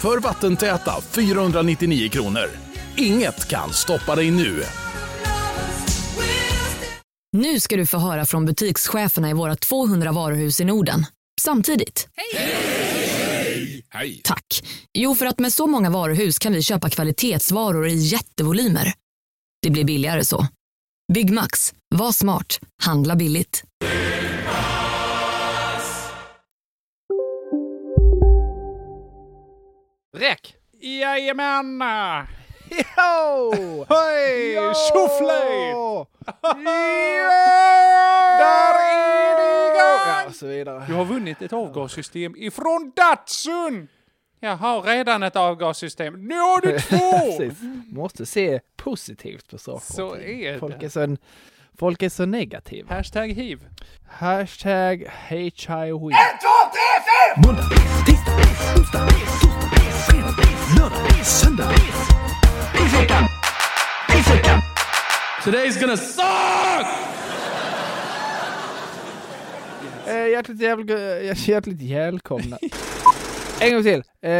för vattentäta 499 kronor. Inget kan stoppa dig nu. Nu ska du få höra från butikscheferna i våra 200 varuhus i Norden. Samtidigt. Hej! Tack. Jo, för att med så många varuhus kan vi köpa kvalitetsvaror i jättevolymer. Det blir billigare så. Byggmax. Var smart. Handla billigt. Räck! Jajamän! Jo! Hej! Jo! Tjoflöjt! Där är det igång! Ja, så vidare. Du har vunnit ett avgassystem ifrån Datsun! Jag har redan ett avgassystem. Nu har du två! Måste se positivt på saker. Så är det. Folk är så, folk är så negativa. Hashtag hiv. Hashtag HIV. Måndag, tisdag, onsdag, torsdag, fredag, lördag, söndag. Pizzveckan! Pizzveckan! Today's gonna suck! Eh, hjärtligt, jävligt, eh, hjärtligt välkomna. En gång till. Eh,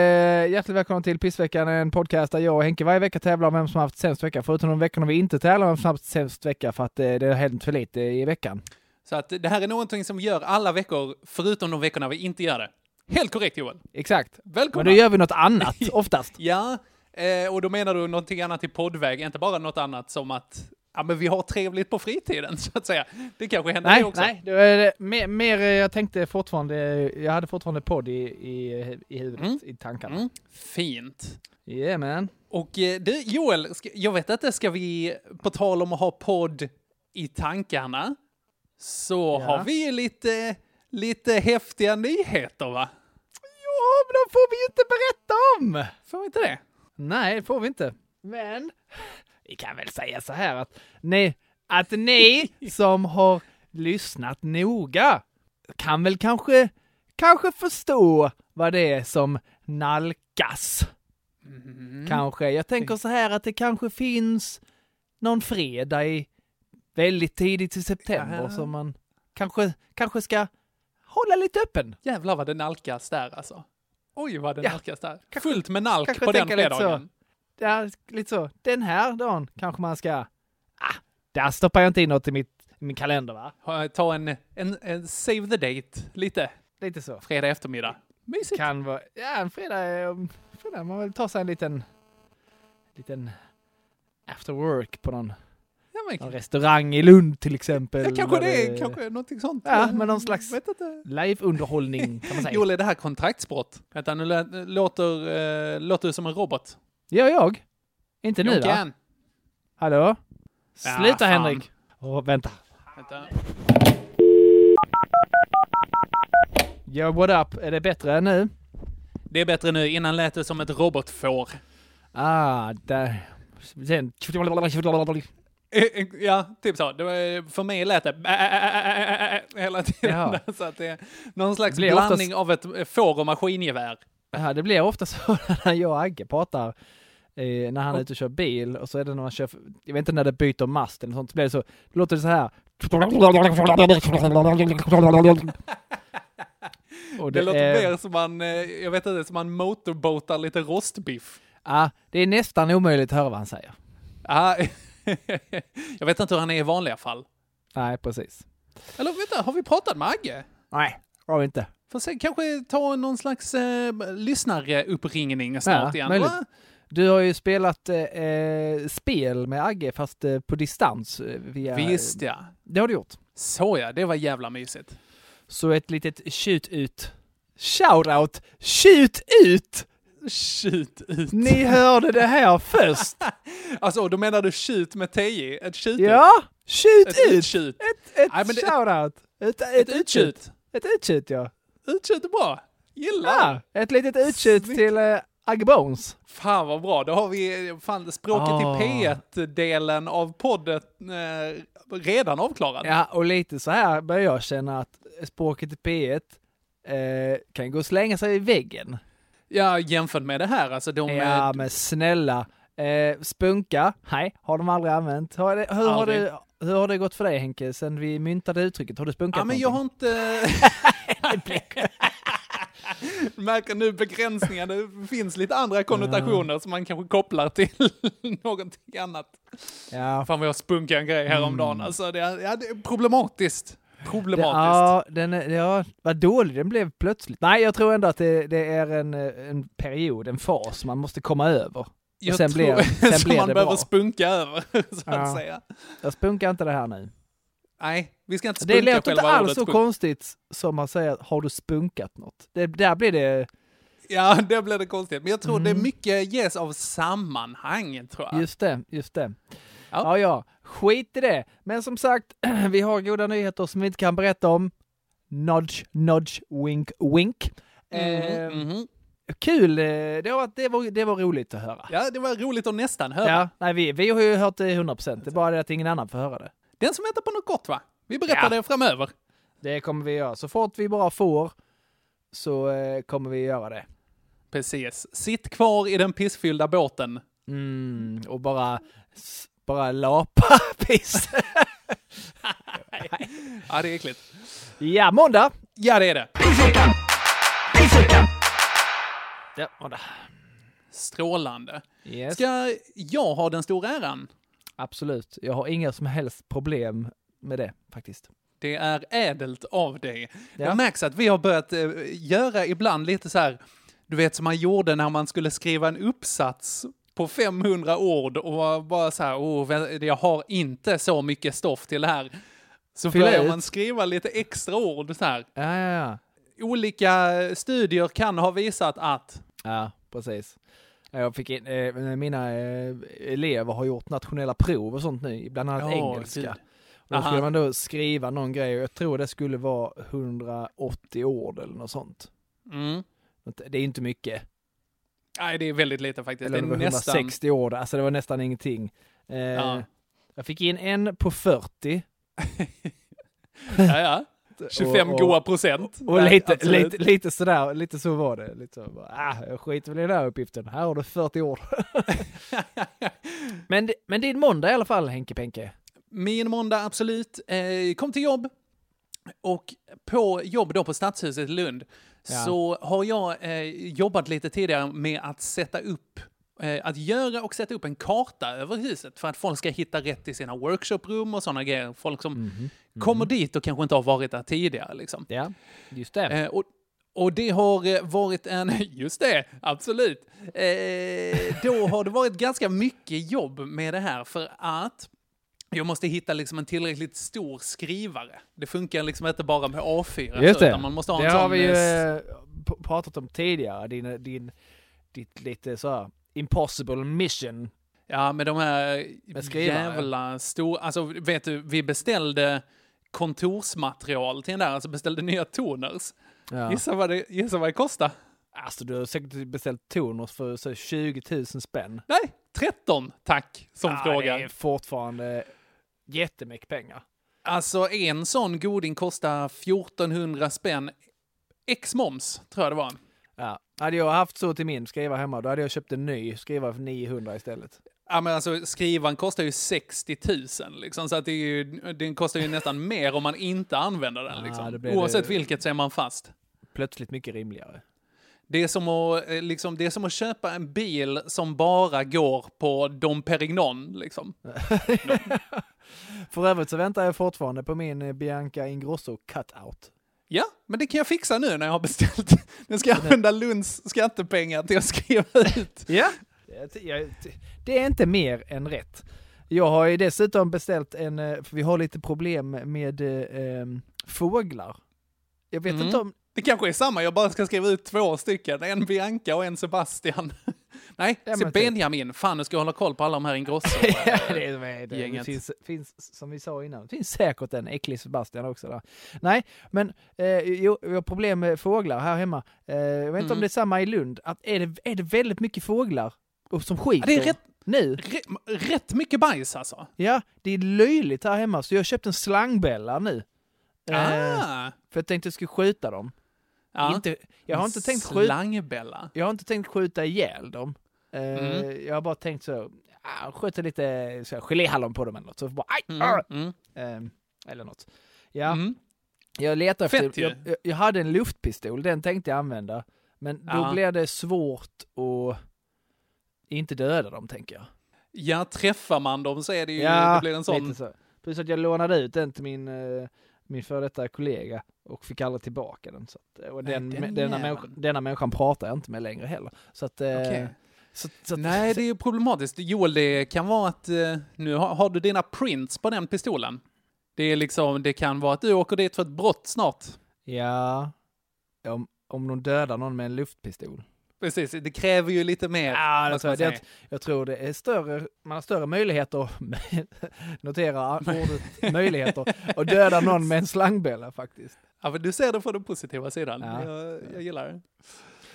hjärtligt välkomna till Pissveckan, en podcast där jag och Henke varje vecka tävlar om vem som haft sämst vecka. Förutom de veckorna vi inte tävlar om vem som haft sämst vecka för att eh, det har hänt för lite i veckan. Så att det här är någonting som vi gör alla veckor, förutom de veckorna vi inte gör det. Helt korrekt Joel. Exakt. Välkomna! Men då gör vi något annat oftast. Ja, eh, och då menar du någonting annat i poddväg, inte bara något annat som att ja, men vi har trevligt på fritiden, så att säga. Det kanske händer Nej, det också. nej, det var mer, mer, eh, jag tänkte fortfarande, jag hade fortfarande podd i, i, i huvudet, Mm. i tankarna. Mm. Fint. Yeah man. Och eh, du, Joel, ska, jag vet att det ska vi, på tal om att ha podd i tankarna, så Ja. har vi ju lite, lite häftiga nyheter va? Ja, men de får vi ju inte berätta om! Får vi inte det? Nej, det får vi inte. Men vi kan väl säga så här att ni, att ni som har lyssnat noga kan väl kanske, kanske förstå vad det är som nalkas. Kanske. Jag tänker så här att det kanske finns någon fredag i väldigt tidigt i september Ja. som man kanske, kanske ska hålla lite öppen. Jävlar vad det nalkas där alltså. Oj vad det Ja. nalkas där. Kanske- Fullt med nalk på den fredagen. Ja, lite så. Den här dagen kanske man ska... Ah, där stoppar jag inte in något i, mitt, i min kalender va? Ta en, en, en save the date lite. Lite så. Fredag eftermiddag. Mysigt. Kan vara... Ja, en fredag, um, fredag man vill ta sig en liten... liten after work på någon, någon restaurang i Lund till exempel. ja, kanske Där det, kanske någonting sånt. Ja, men någon slags live-underhållning kan man säga. Joel, är det här kontraktsbrott? Vänta, nu låter, eh, låter du som en robot. Gör jag? Inte nu va? Jocke, Hallå? Ja, Sluta fan. Henrik! Åh, vänta. Vänta. Yo, what up? Är det bättre nu? Det är bättre nu, innan lät det som ett robotfår. Ah, där. Sen... Eh, eh, Ja, typ så. Det var, för mig lät det hela tiden. Jaha. Så att det är någon slags blandning av ett eh, får och maskingevär. Ja, det blir ofta så när jag och Agge pratar, eh, när han är ute och kör bil och så är det när man kör, jag vet inte när det byter mast eller sånt, så blir det så, då låter det så här. Och Det, låter är, mer som man, eh, jag vet inte, som man motorboatar lite rostbiff. Ja, det är nästan omöjligt att höra vad han säger. Ah, jag vet inte hur han är i vanliga fall. Nej, precis. Eller vänta, har vi pratat med Agge? Nej, har vi inte. Får se, kanske ta någon slags eh, lyssnaruppringning snart Ja, igen. Du har ju spelat eh, eh, spel med Agge fast eh, på distans. Eh, via, Visst ja. Det har du gjort. Så ja, det var jävla mysigt. Så ett litet shoot ut. Shoutout! Shoot ut! Shoot ut. Ni hörde det här först! Alltså, då menar du shoot med TJ? Ett shoot Ja! Shoot Ett ut! Ett, Nej, shoutout! Ett, ett, Ett. Ett ja. Utshoot är bra. Gillar. ja. Ett litet Snyggt. till eh, Agge Bones. Fan vad bra, då har vi fan, språket Ah. i P1-delen av podden eh, redan avklarad. Ja, och lite så här börjar jag känna att språket i P1 eh, kan gå och slänga sig i väggen. Ja, jämfört med det här, alltså de... Ja, eh, men snälla. Eh, spunka, nej, har de aldrig använt. Har det, hur, har Aldrig. det, hur har det gått för dig Henke, sen vi myntade uttrycket? Har du spunkat ja, men jag någonting? har inte... Märker nu begränsningar, det finns lite andra konnotationer som man kanske kopplar till någonting annat. Ja, Fan vad jag spunkade en grej häromdagen, Mm. alltså det är, ja, det är problematiskt. det, Problematiskt. ja, den är, ja, vad dålig den blev plötsligt. Nej, jag tror ändå att det, det är en, eh, en period, en fas man måste komma över. jag sen tror blir- sen som blir man det behöver bra. spunka över, så Ja. att säga. Jag spunkar inte det här nu. Nej, vi ska inte Det spunka låter inte själva alls ordet så konstigt som man säger, har du spunkat något? Det, där blir det, Ja, det blir det konstigt. Men jag tror det är Mm. mycket ges av sammanhang, tror jag. just det, just det. Ja. Ja, ja, skit i det. Men som sagt, vi har goda nyheter som vi inte kan berätta om. Nudge, nudge, wink, wink. Eh, Mhm, mhm. Kul, det var, det, var, det var roligt att höra. Ja, det var roligt att nästan höra. Ja, nej, vi, vi har ju hört det 100%, det är bara det att ingen annan får höra det. Den som väntar på något gott, va? Vi berättar Ja. det framöver. Det kommer vi göra. Så fort vi bara får så eh, kommer vi göra det. Precis. Sitt kvar i den pissfyllda båten. Mm, och bara, bara lapa piss. Ja, det är äckligt. ja, måndag. Ja, det är det. Pissveckan! Pissveckan! Ja, måndag. Strålande. Yes. Ska jag ha den stora äran? Absolut. Jag har inga som helst problem med det faktiskt. Det är ädelt av dig. Ja. Jag märks att vi har börjat eh, göra ibland lite så här, du vet som man gjorde när man skulle skriva en uppsats på 500 ord och bara så här, oh, jag har inte så mycket stoff till det här. Så ut. man skriva lite extra ord så här. Ja, ja, ja. Olika studier kan ha visat att, Ja, precis. Jag fick in, eh, mina eh, elever har gjort nationella prov och sånt nu, bland annat Åh, engelska. gud. Då skulle Aha. man då skriva någon grej och jag tror det skulle vara 180 ord eller något sånt. mm, Det är inte mycket. nej det är väldigt lite faktiskt. Eller det det var nästan, 160 ord, alltså det var nästan ingenting. Eh, Ja. Jag fick in en på 40. ja, ja. 25 och, och, goa procent. Och Nej, lite, absolut. lite, lite sådär, lite så var det. Lite så, bara, ah, jag skiter väl i den här uppgiften. Här har du 40 ord. men, det- men det är en måndag i alla fall, Henke Penke. Min måndag, absolut. Eh, kom till jobb. Och på jobb då på Stadshuset i Lund Ja. så har jag eh, jobbat lite tidigare med att sätta upp att göra och sätta upp en karta över huset för att folk ska hitta rätt i sina workshoprum och sådana grejer. Folk som Mhm. kommer dit och kanske inte har varit där tidigare. Liksom. Ja, just det. Eh, och, och det har eh, varit en, just det, absolut. Eh, då har det varit ganska mycket jobb med det här för att jag måste hitta liksom en tillräckligt stor skrivare. Det funkar liksom inte bara med A4. Just det. utan Man måste ha en det har vi ju eh, eh, pratat om tidigare. Din, din, ditt lite så här impossible mission. Ja, med de här Med jävla stora... Alltså, vet du, vi beställde kontorsmaterial till den där, alltså beställde nya toners. Ja. Gissa, vad det, gissa vad det kostar? Alltså du har säkert beställt toners för så 20 000 spänn. Nej, 13 tack, som Ja, fråga. Det är fortfarande jättemycket pengar. Alltså en sån goding kostar 1400 spänn. Ex moms, tror jag det var. Ja. Hade jag haft så till min skrivare hemma, då hade jag köpt en ny skrivare för 900 istället. Ja, men alltså skrivaren kostar ju 60 000 liksom, så att det är ju, den kostar ju nästan mer om man inte använder den Ja, liksom. blir Oavsett det- vilket så är man fast. Plötsligt mycket rimligare. Det är, som att, eh, liksom, det är som att köpa en bil som bara går på Dom Perignon. Liksom. För övrigt så väntar jag fortfarande på min Bianca Ingrosso cutout. Ja, men det kan jag fixa nu när jag har beställt. Nu ska jag använda Lunds skattepengar till att skriva ut. Ja. Det är inte mer än rätt. Jag har ju dessutom beställt en, eh, för vi har lite problem med eh, em, fåglar. Jag vet Mm. inte om, Det kanske är samma, jag bara ska skriva ut två stycken. En Bianca och en Sebastian. Nej, se typ. Benjamin. Fan, nu ska jag hålla koll på alla de här Ingrosso. Ja, det, är, det, det, finns, finns, som vi sa innan, det finns säkert en äcklig Sebastian också där. Nej, men eh, jo, vi har problem med fåglar här hemma. Eh, jag vet inte om Mm. det är samma i Lund. Att är, det, är det väldigt mycket fåglar och som skiter det är rätt- nu? rätt, rätt mycket bajs alltså. Ja, det är löjligt här hemma, så jag har köpt en slangbella nu. Eh, Ah. för jag tänkte att jag skulle skjuta dem. Ja. Inte, jag har inte tänkt skjuta Slangbella. Jag har inte tänkt skjuta ihjäl dem. Eh, Mm. Jag har bara tänkt så, ah, skjuta lite så här, geléhallon på dem eller något. Så bara, aj, Mm. Mm. eh, eller något. Ja, Mm. jag letar efter, jag, jag, jag hade en luftpistol, den tänkte jag använda. Men då Ja. blir det svårt att inte döda dem, tänker jag. Ja, träffar man dem så är det ju, det blir en sån... Plus att jag lånade ut den till min, eh, min före detta kollega och fick aldrig tillbaka den. Så att, eh, och den, den denna, människa, denna människan pratar jag inte med längre heller. Så att, eh, Okej. så, så Nej, det är ju problematiskt. Joel, det kan vara att eh, nu har, har du dina prints på den pistolen. Det är liksom, det kan vara att du åker dit för ett brott snart. Ja, om, om de dödar någon med en luftpistol. Precis, det kräver ju lite mer. Ja, det tror jag, det, jag tror det är större, man har större möjligheter, notera ordet möjligheter, att döda någon med en slangbella faktiskt. Ja, men du ser det från den positiva sidan. Ja. Jag, jag gillar det.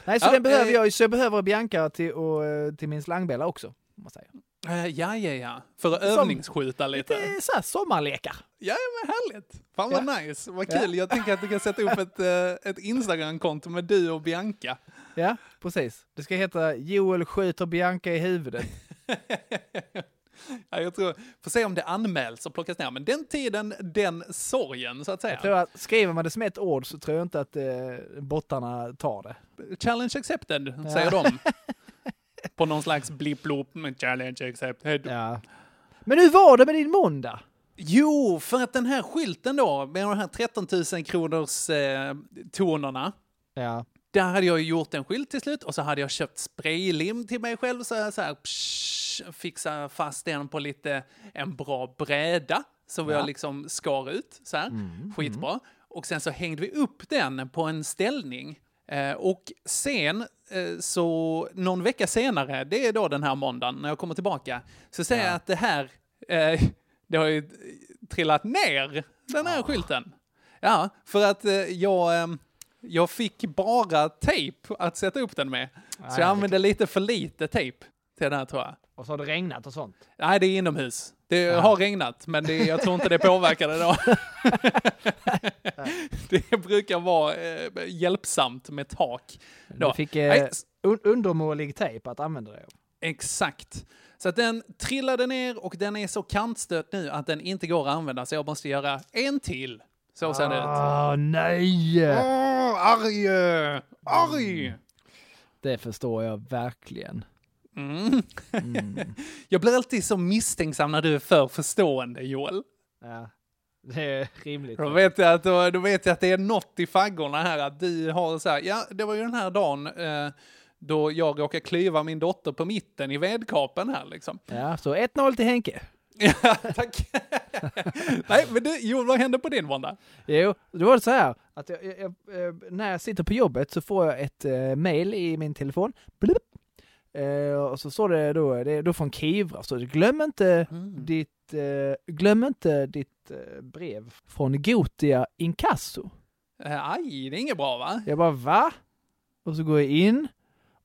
Nej, så Ja, den behöver eh, jag, så jag behöver Bianca till, och, eh, till min slangbella också. Man säger. Eh, ja, ja, ja. För att Som- övningsskjuta lite. Lite så här sommarlekar. Ja, men härligt. Fan vad nice. Vad Ja. kul. Jag tänker att du kan sätta upp ett, ett Instagram-konto med du och Bianca. Ja, precis. Det ska heta Joel skjuter Bianca i huvudet. Ja, jag tror, får se om det anmäls och plockas ner. Men den tiden, den sorgen, så att säga. Jag tror att skriver man det som ett ord så tror jag inte att eh, bottarna tar det. Challenge accepted, säger de. På någon slags blipp-blopp med challenge accepted. Ja. Men hur var det med din måndag? Jo, för att den här skylten då, med de här 13 000 kronors eh, tonerna, Ja. Där hade jag gjort en skylt till slut och så hade jag köpt spraylim till mig själv så jag så här psh, fixa fast den på lite en bra bräda så jag liksom skar ut så här. Skitbra. Och sen så hängde vi upp den på en ställning. Eh, och sen eh, så någon vecka senare, det är då den här måndagen när jag kommer tillbaka, så säger jag att det här, eh, det har ju trillat ner, den här skylten. Ja, för att eh, jag, eh, jag fick bara tejp att sätta upp den med. Så jag använde lite för lite tejp till den här tror jag. Och så har det regnat och sånt. Nej, det är inomhus. Det har regnat, men det, jag tror inte det påverkar det då. det brukar vara eh, hjälpsamt med tak. Då. Du fick Nej, eh, un undermålig tejp att använda det. Exakt. Så att den trillade ner och den är så kantstött nu att den inte går att använda, så jag måste göra en till. Så ser det ut. Ah, nej! Åh, arg! Arg! Det förstår jag verkligen. Mm. Mm. Jag blir alltid så misstänksam när du är för förstående, Joel. Ja. Det är rimligt. Då vet, jag att, då, då vet jag att det är något i faggorna här, att du har så här, ja, det var ju den här dagen eh, då jag råkade klyva min dotter på mitten i vedkapen här liksom. Ja, så 1-0 till Henke. Ja, tack. Nej, men du, Joel, vad hände på din måndag? Jo, då var det så här att jag, jag, jag, eh, när jag sitter på jobbet så får jag ett eh, mail i min telefon. Blup. Eh, och så står det då, det är då från Kivra, så glöm inte ditt, eh, glöm inte ditt eh, brev från Gotia Inkasso. Eh, aj, det är inget bra va? Jag bara va? Och så går jag in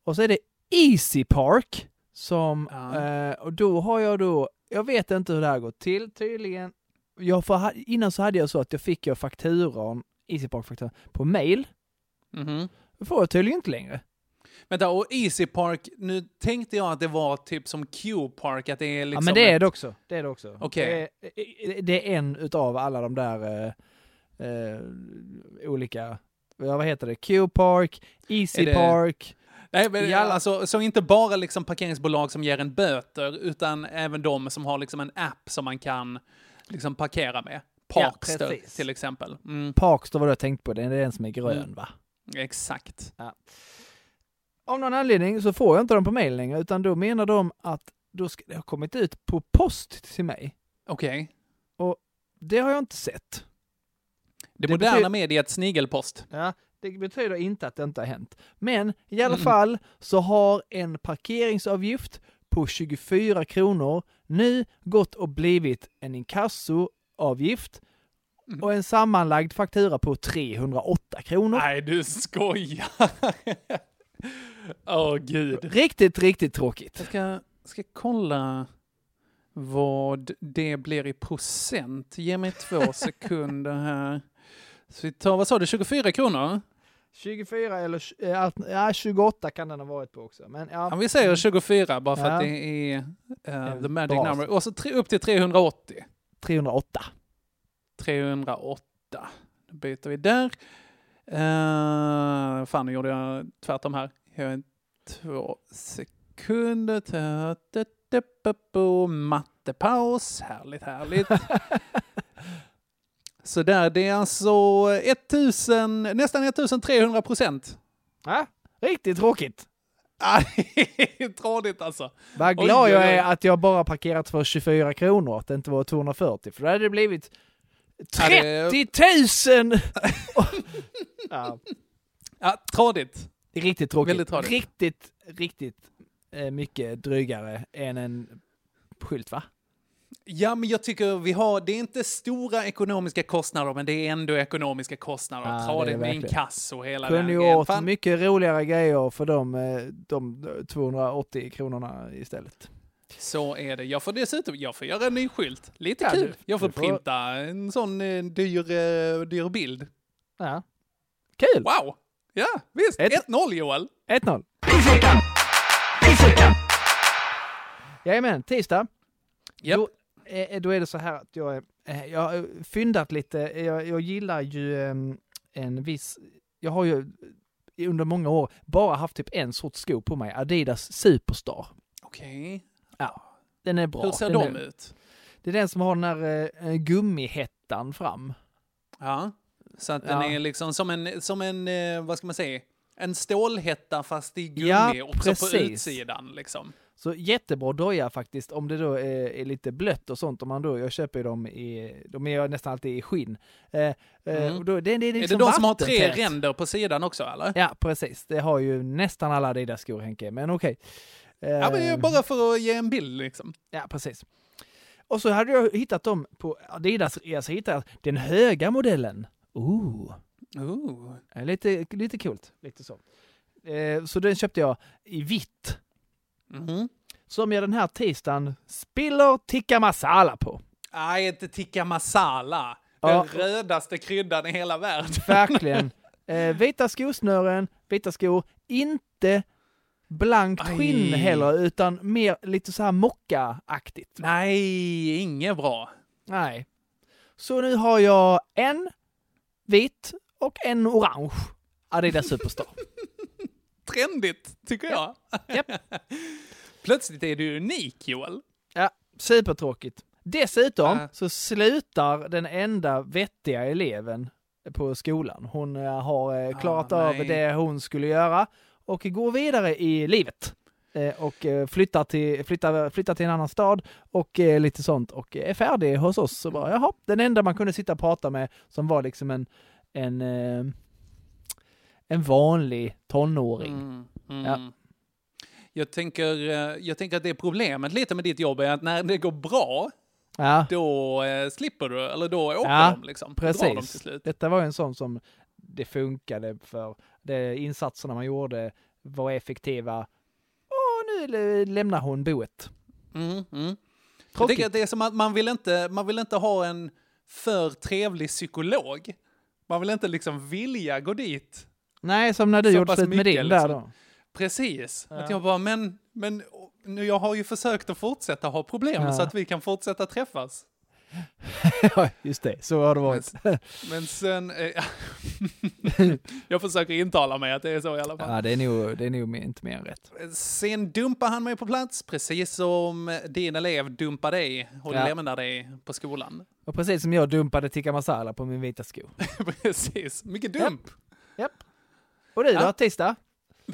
och så är det Easy Park som, Ja. och då har jag då, jag vet inte hur det här går till tydligen. Jag får, innan så hade jag så att jag fick jag fakturan, Easy Park fakturan, på mail. Mhm. Det får jag tydligen inte längre. Vänta, och Easy Park, nu tänkte jag att det var typ som Q-Park, att det är liksom... ja men det är det också. Det är det också. Okej. Det, är, det är en utav alla de där eh, eh, olika, vad heter det, Q-Park, Easy det- Park. Nej, men I alla- alltså, så inte bara liksom parkeringsbolag som ger en böter, utan även de som har liksom en app som man kan liksom parkera med. Parkster precis. till exempel. Mm, Parkster var det jag tänkte på, det är den som är grön Mm. va? exakt. Av någon anledning så får jag inte dem på mail längre, utan då menar de att då ska det ha kommit ut på post till mig. Okej. Det har jag inte sett. Det, Det moderna betyder- mediet snigelpost. Ja, Det betyder inte att det inte har hänt. Men i alla fall så har en parkeringsavgift på 24 kronor nu gått och blivit en inkassoavgift och en sammanlagd faktura på 308 kronor. Nej, du skojar! Åh, gud. Riktigt, riktigt tråkigt. Jag ska, ska kolla vad det blir i procent. Ge mig två sekunder här. Så vi tar, vad sa du, 24 kronor? 24 eller eh, ja, 28 kan den ha varit på också. Men ja, Ja, vi säger 24 bara för Ja. att det är uh, the magic Bra. number. Och så tre, upp till 380. 308. 308. Då byter vi där. Uh, fan, nu gjorde jag tvärtom här. Jag har två sekunder. Mattepaus. Härligt, härligt. Så där, det är alltså 1000, nästan 1300 procent. Ja, riktigt tråkigt. Ah, Trådigt alltså. Vad glad oj, jag är att jag bara parkerat för 24 kronor, att det inte var 240, för då hade det blivit Ja, det- 30 000! ja, Ja, trådigt. riktigt tråkigt. Väldigt tråkigt. Riktigt, riktigt eh, mycket drygare än en skylt, va? Ja, men jag tycker vi har, det är inte stora ekonomiska kostnader, men det är ändå ekonomiska kostnader. Ja, det Tradigt med inkasso och hela Kunde ju grejen. åt Fan, mycket roligare grejer för de, eh, de 280 kronorna istället. Så är det. Jag får dessutom, jag får göra en ny skylt. Lite Ja, kul. du- jag får får- printa en sån eh, dyr, eh, dyr bild. Ja. Kul! Wow! Ja, visst. Ett- 1-0 Joel. 1-0. Pizzveckan! Pizzveckan! Jajamän, tisdag. Japp. Då, då är det så här att jag, eh, jag har fyndat lite. Jag, jag gillar ju eh, en viss... Jag har ju under många år bara haft typ en sorts sko på mig. Adidas Superstar. Okej. Den är bra. Hur ser den de är, ut? Det är den som har den här eh, gummihettan fram. Ja. Så att den Ja. är liksom som en, som en, eh, vad ska man säga? En stålhätta fast i gummi Ja, också på precis. utsidan liksom. Så jättebra doja faktiskt om det då är, är lite blött och sånt. Om man då, jag köper ju dem i, de är ju nästan alltid i skinn. Eh, eh, Mm. då, det, det är, Är det liksom de som har tre ränder på sidan också eller? Ja, precis. Det har ju nästan alla Adidas skor Henke, men okej. Eh, Ja, men det är bara för att ge en bild liksom. ja, precis. Och så hade jag hittat dem på Adidas, alltså hittat den höga modellen. Ooh. Ooh. Eh, Lite, lite coolt, lite så. Eh, så den köpte jag i vitt. Mhm. Som jag den här tisdagen spiller tikka masala på. Nej, inte tikka masala. Ja. Den rödaste kryddan i hela världen. Verkligen. Eh, vita skosnören, vita skor, inte blankt Aj. skinn heller, utan mer lite så här mocka-aktigt. Nej, inget bra. Nej. Så nu har jag en vit och en orange Adidas Superstar. Trendigt, tycker jag. Japp. Plötsligt är du unik, Joel. Ja, supertråkigt. Dessutom Ja. så slutar den enda vettiga eleven på skolan. Hon eh, har eh, klarat Ah, av det hon skulle göra och går vidare i livet. Eh, Och flyttar till, flyttar, flyttar till en annan stad och lite sånt och är färdig hos oss. Så bara, jaha, den enda man kunde sitta och prata med som var liksom en, en, en vanlig tonåring. Mm, mm. Ja. Jag, tänker, eh, jag tänker att det är problemet lite med ditt jobb är att när det går bra, Ja, då eh, slipper du, eller då åker Ja, de liksom. Drar de till precis. slut. Detta var en sån som det funkade för. De insatserna man gjorde var effektiva. Och nu lä- lämnar hon boet. Mm, mm. Jag tänker att det är som att man vill inte, man vill inte ha en för trevlig psykolog. Man vill inte liksom vilja gå dit. Nej, som när du Så gjorde slut med din där liksom. då. Precis. Ja. Att jag bara, men, men nu, jag har ju försökt att fortsätta ha problem Ja. så att vi kan fortsätta träffas. Ja, just det. Så har det varit. Men sen, eh, jag försöker intala mig att det är så i alla fall. Ja, det är nog, det är nog inte mer än rätt. Sen dumpar han mig på plats, precis som din elev dumpar dig och Ja. lämnar dig på skolan. Och precis som jag dumpade tikka masala på min vita sko. precis, mycket dump. Och du då, Ja. tisdag?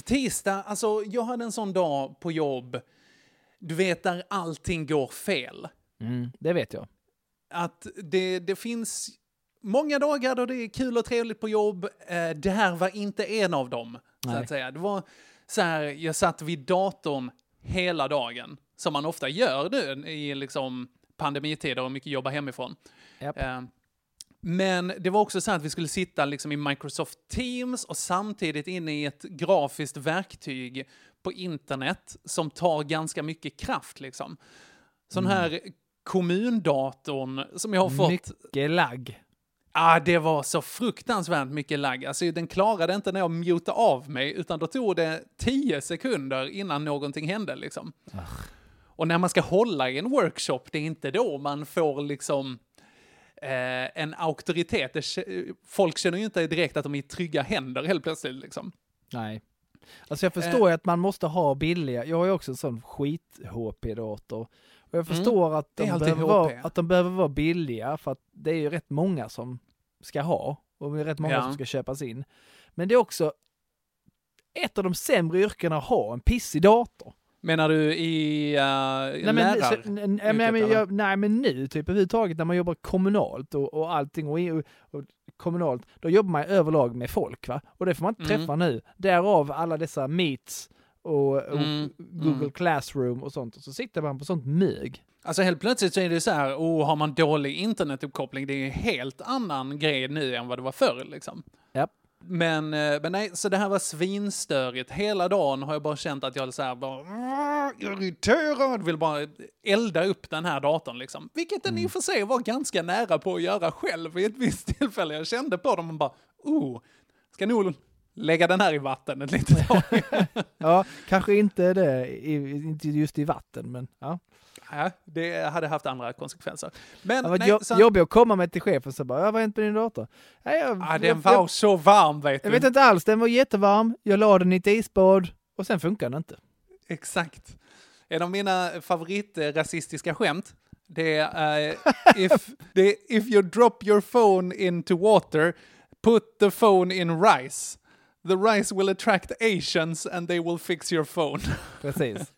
Tisdag, alltså jag hade en sån dag på jobb, du vet där allting går fel. Mm, det vet jag. Att det, det finns många dagar då det är kul och trevligt på jobb. Eh, det här var inte en av dem, så att säga. Det var så här, jag satt vid datorn hela dagen, som man ofta gör nu i liksom pandemitider och mycket jobba hemifrån. Japp. Men det var också så här att vi skulle sitta liksom i Microsoft Teams och samtidigt inne i ett grafiskt verktyg på internet som tar ganska mycket kraft liksom. Sån här kommundatorn som jag har fått. Mycket lagg. Ah, det var så fruktansvärt mycket lagg. Alltså, den klarade inte när jag mutade av mig, utan då tog det tio sekunder innan någonting hände. Liksom. Och när man ska hålla i en workshop, det är inte då man får liksom eh, en auktoritet. Det, folk känner ju inte direkt att de är i trygga händer helt plötsligt. Liksom. Nej. Alltså jag förstår ju att man måste ha billiga, jag har ju också en sån skit-HP-dator. Och jag förstår att, Mm. Är de behöver vara, att de behöver vara billiga för att det är ju rätt många som ska ha och det är rätt många Ja. som ska köpas in. Men det är också ett av de sämre yrkena att ha en pissig dator. Menar du i uh, Nej men, så, nej, men, jag, nej men nu typ överhuvudtaget när man jobbar kommunalt och, och allting och, och, och kommunalt, då jobbar man ju överlag med folk va? Och det får man inte Mm. träffa nu. Därav alla dessa meets och, och Mm, Google mm. Classroom och sånt. Och så sitter man på sånt mög. Alltså helt plötsligt så är det så här, oh, har man dålig internetuppkoppling, det är en helt annan grej nu än vad det var förr liksom. Japp. Men, eh, men nej, så det här var svinstörigt. Hela dagen har jag bara känt att jag så här bara "Åh, irriterad, vill bara elda upp den här datorn liksom. Vilket den i och för sig var ganska nära på att göra själv vid ett visst tillfälle. Jag kände på dem och bara, oh, ska nog lägga den här i vatten ett litet tag. Ja, kanske inte det, inte just i vatten, men ja. Ja, det hade haft andra konsekvenser. Men Det var nej, så- jobbigt att komma med till chefen så bara, vad har hänt med din dator? Nej, jag, Ja, jag, den var jag, så varm vet du. jag vet inte alls, den var jättevarm, jag la den i ett isbad och sen funkar den inte. Exakt. En av mina favoritrasistiska skämt, det är eh, if, det if you drop your phone into water, put the phone in rice. The rice will attract Asians and they will fix your phone. Precis.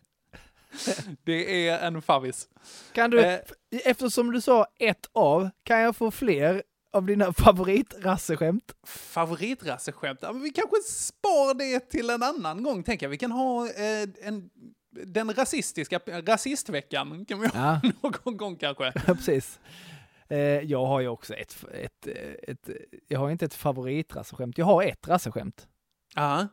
Det är en favvis. Kan du, Eh. eftersom du sa ett av, kan jag få fler av dina favoritrasseskämt? Favoritrasseskämt? Ja, men vi kanske spar det till en annan gång, tänker jag. Vi kan ha eh, en, den rasistiska, rasistveckan kan vi ha Ja. någon gång kanske. Ja, precis. Eh, jag har ju också ett, ett, ett, jag har inte ett favoritrasseskämt, jag har ett rasseskämt. Ja.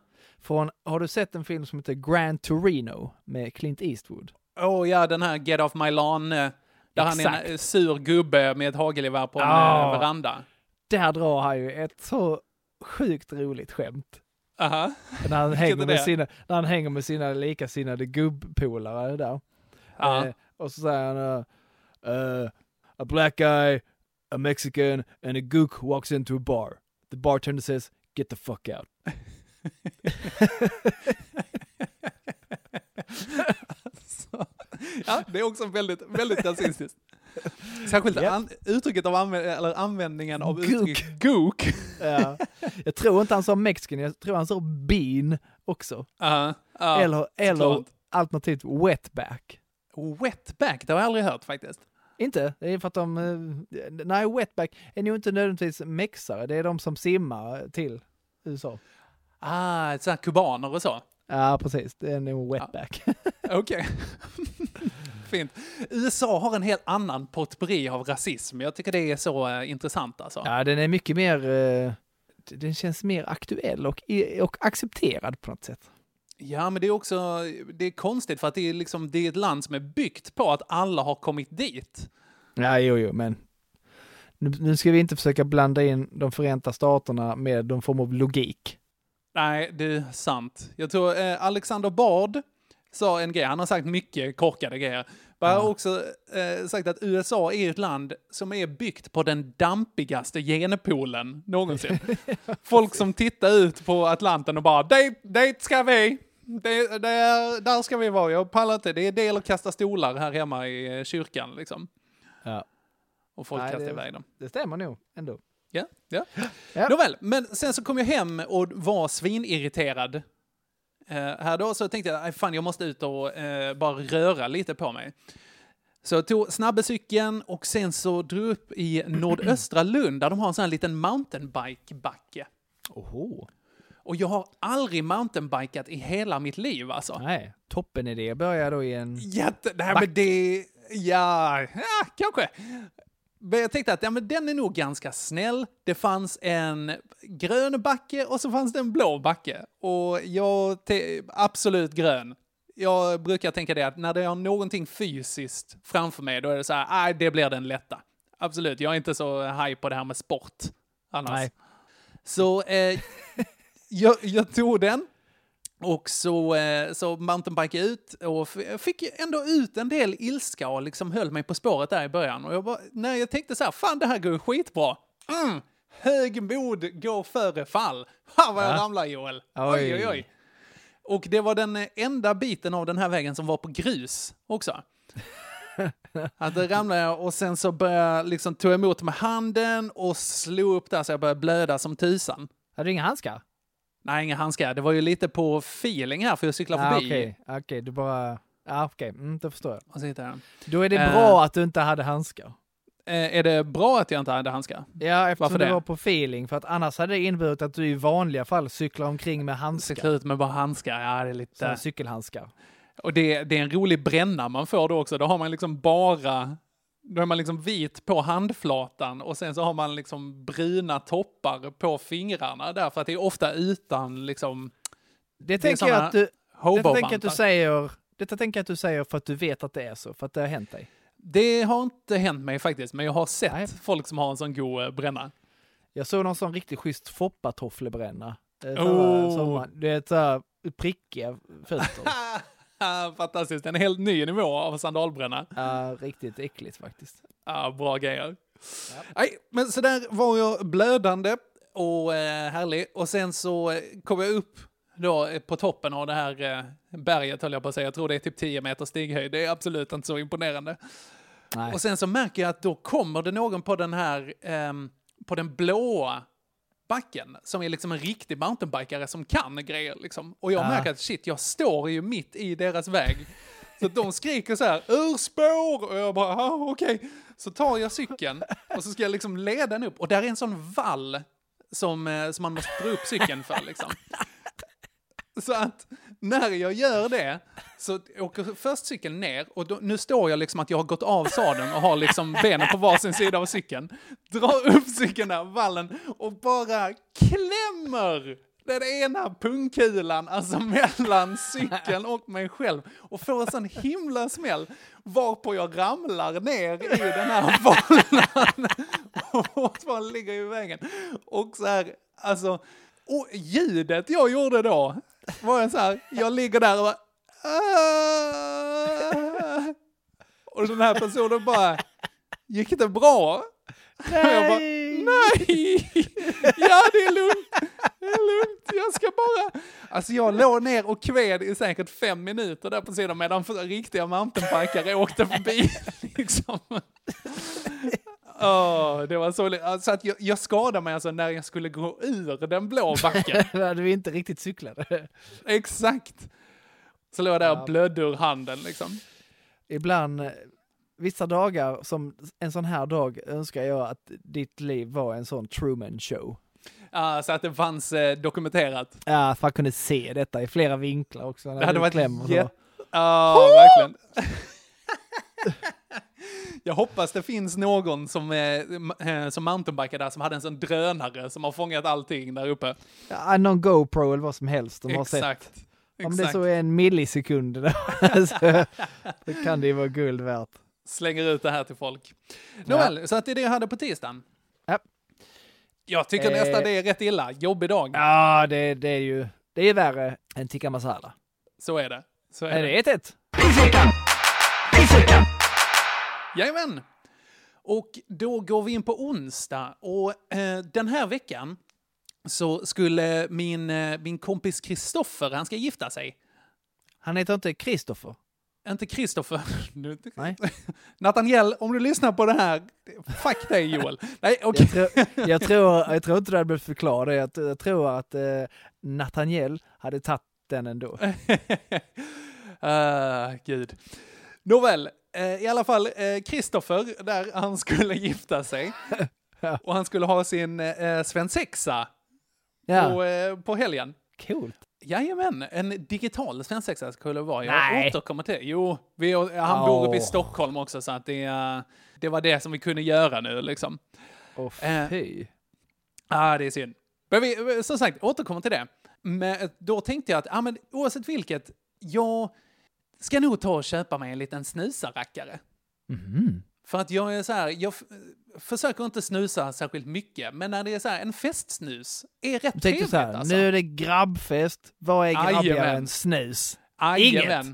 Från, har du sett en film som heter Grand Torino med Clint Eastwood? Åh ja, den här Get Off My Lawn, eh, där han är en Exakt. eh, sur gubbe med ett hagelgevär på en eh, veranda. Där drar han ju ett så sjukt roligt skämt. Aha. När han, hänger med sina, när han hänger med sina likasinnade gubbpolare där. Ja. Eh, och så säger han uh, uh, A black guy, a mexican and a gook walks into a bar. The bartender says get the fuck out. Så, ja, det är också väldigt, väldigt rasistiskt. Särskilt Japp. an, uttrycket av anvä eller användningen av Gook. uttrycket gook. Ja. Jag tror inte han sa mexican, jag tror han sa bean också. Ja, ja, eller eller såklart. alternativt wetback. Wetback, det har jag aldrig hört faktiskt. Inte? Det är för att de... eh, Nej, wetback är nog inte nödvändigtvis mexare. Det är de som simmar till USA. Ah, så här kubaner och så. Ja, precis. Det är nog wetback. Okej. Fint. USA har en helt annan potpurri av rasism. Jag tycker det är så eh, intressant alltså. Ja, den är mycket mer... eh, den känns mer aktuell och, och accepterad på något sätt. Ja, men det är också det är konstigt för att det är, liksom, det är ett land som är byggt på att alla har kommit dit. Ja, jo, jo, men nu, nu ska vi inte försöka blanda in de Förenta Staterna med någon form av logik. Nej, det är sant. Jag tror eh, Alexander Bard sa en grej, han har sagt mycket korkade grejer. Men han har också eh, sagt att USA är ett land som är byggt på den dampigaste genpoolen någonsin. Folk som tittar ut på Atlanten och bara, dit, dit ska vi! Det, där, där ska vi vara, jag pallar inte. Det är del att kasta stolar här hemma i eh, kyrkan liksom. Ja. Och folk Nej, kastar det- iväg dem. Det stämmer nog ändå. Ja, ja. Ja. Nåväl, men sen så kom jag hem och var svinirriterad. Uh, här då så tänkte jag, "Aj, fan jag måste ut och eh, bara röra lite på mig. Så jag tog snabbecykeln och sen så drog upp i nordöstra Lund där de har en sån här liten mountainbike-backe. Oho. Och jag har aldrig mountainbikat i hela mitt liv alltså. Nej, toppen idé. Börja då i en... Jätte... Nej men det... Ja, ja, kanske. Men jag tänkte att ja, men den är nog ganska snäll. Det fanns en grön backe och så fanns det en blå backe. Och jag... Absolut grön. Jag brukar tänka det att när det har någonting fysiskt framför mig, då är det så här, nej, det blir den lätta. Absolut, jag är inte så high på det här med sport annars. Nej. Så eh, jag, jag tog den och så, eh, så mountainbike ut och fick ändå ut en del ilska och liksom höll mig på spåret där i början. Och jag bara, när jag tänkte så här, fan det här går ju skitbra. Mm, högmod går före fall. Ha vad jag Ja. ramlar Joel. Oj. Oj, oj. Och det var den eh, enda biten av den här vägen som var på grus också. Att det ramlade jag och sen så började jag liksom ta emot med handen och slå upp där så jag började blöda som tusan. Hade du inga handskar? Nej, inga handskar. Det var ju lite på feeling här för jag cyklade Ah, förbi. Okej, okej, du bara... Ja, okej, mm, då förstår jag. Och så hittade jag den. Då är det Eh. bra att du inte hade handskar. Eh, är det bra att jag inte hade handskar? Ja, eftersom Varför det det? var på feeling. För att annars hade det inneburit att du i vanliga fall cyklar omkring med handskar. ut med bara handskar, ja det är lite... Sådana cykelhandskar. Och det, det är en rolig bränna man får då också. Då har man liksom bara... Då är man liksom vit på handflatan och sen så har man liksom bruna toppar på fingrarna därför att det är ofta utan liksom Det Det är tänker jag att du... Detta tänker att du säger... Detta tänker jag att du säger för att du vet att det är så, för att det har hänt dig. Det har inte hänt mig faktiskt, men jag har sett Nej. folk som har en sån god eh, bränna. Jag såg någon sån riktigt schysst foppatofflebränna. Eh, Oh. sommaren. Du vet såhär prickiga fötter. Fantastiskt, en helt ny nivå av sandalbränna. Ja, riktigt äckligt faktiskt. Ja, bra grejer. Nej, men så där var jag blödande och eh, härlig. Och sen så eh, kom jag upp då eh, på toppen av det här eh, berget, höll jag på att säga. Jag tror det är typ 10 meter stighöjd. Det är absolut inte så imponerande. Nej. Och sen så märker jag att då kommer det någon på den här, ehm, på den blåa backen, som är liksom en riktig mountainbikare som kan grejer liksom. Och jag Ja. märker att shit, jag står ju mitt i deras väg. Så de skriker så här, ur spår! Och jag bara, ah, okej. Så tar jag cykeln och så ska jag liksom leda den upp. Och där är en sån vall som, eh, som man måste dra upp cykeln för liksom. Så att när jag gör det så åker först cykeln ner och då, nu står jag liksom att jag har gått av sadeln och har liksom benen på varsin sida av cykeln. Drar upp cykeln där, vallen och bara klämmer den ena pungkulan alltså mellan cykeln och mig själv och får en sån himla smäll varpå jag ramlar ner i den här vallen. och fortfarande ligger i vägen. Och så här, alltså, och ljudet jag gjorde då var en så här, jag ligger där och bara, "Ah." och den här personen bara, gick det bra? Och jag bara, nej! Ja, det är lugnt. Det är lugnt. Jag ska bara... Alltså jag låg ner och kved i säkert fem minuter där på sidan medan riktiga mountainbikare åkte förbi. Liksom. Åh, det var så... Alltså att jag, jag skadade mig alltså när jag skulle gå ur den blå backen. När du inte riktigt cyklade. Exakt. Så låg jag där Ja. och blödde ur handen liksom. Ibland, eh, vissa dagar, som en sån här dag, önskar jag att ditt liv var en sån Truman show. Ja, så att det fanns eh, dokumenterat. Ja, att man kunde se detta i flera vinklar också. när Det hade varit klämmer. Ja, verkligen. Jag hoppas det finns någon som, eh, som mountainbikar där som hade en sån drönare som har fångat allting där uppe. Ja, någon GoPro eller vad som helst de har sett. Exakt. Om det Exakt. så är en millisekund då, så, då kan det ju vara guld värt. Slänger ut det här till folk. Nåväl, så att det är det jag hade på tisdagen. Ja. Jag tycker Eh. nästan det är rätt illa. Jobbig dag. Ja, det, det är ju det är värre än tikka masala. Så är det. Så är Är det. det 1-1? Jajamän! Och då går vi in på onsdag. Och eh, den här veckan så skulle min, eh, min kompis Kristoffer, han ska gifta sig. Han heter inte Kristoffer. Inte Kristoffer. Nej. Nathaniel, om du lyssnar på det här, fuck dig Joel. Nej, okej. Jag, tror, jag, tror, jag tror inte du hade behövt förklara det. Jag, jag tror att eh, Nathaniel hade tagit den ändå. Ah, gud. Nåväl, I alla fall, eh, Kristoffer, där han skulle gifta sig. Ja. Och han skulle ha sin eh, svensexa Ja, på, eh, på helgen. coolt. Jajamän, en digital svensexa skulle det vara. Jag Nej. återkommer till. Jo, vi, han bor uppe i. Stockholm också så att det, eh, det var det som vi kunde göra nu liksom. Åh Eh, fy. ah, det är synd. Men vi, som sagt, återkommer till det. Men då tänkte jag att, ah, men oavsett vilket, jag ska nog ta och köpa mig en liten snusarackare. Mhm. För att jag är så här, jag försöker inte snusa särskilt mycket, men när det är så här, en festsnus är rätt trevligt så här, alltså. nu är det grabbfest. Vad är grabbigare än snus? Inget.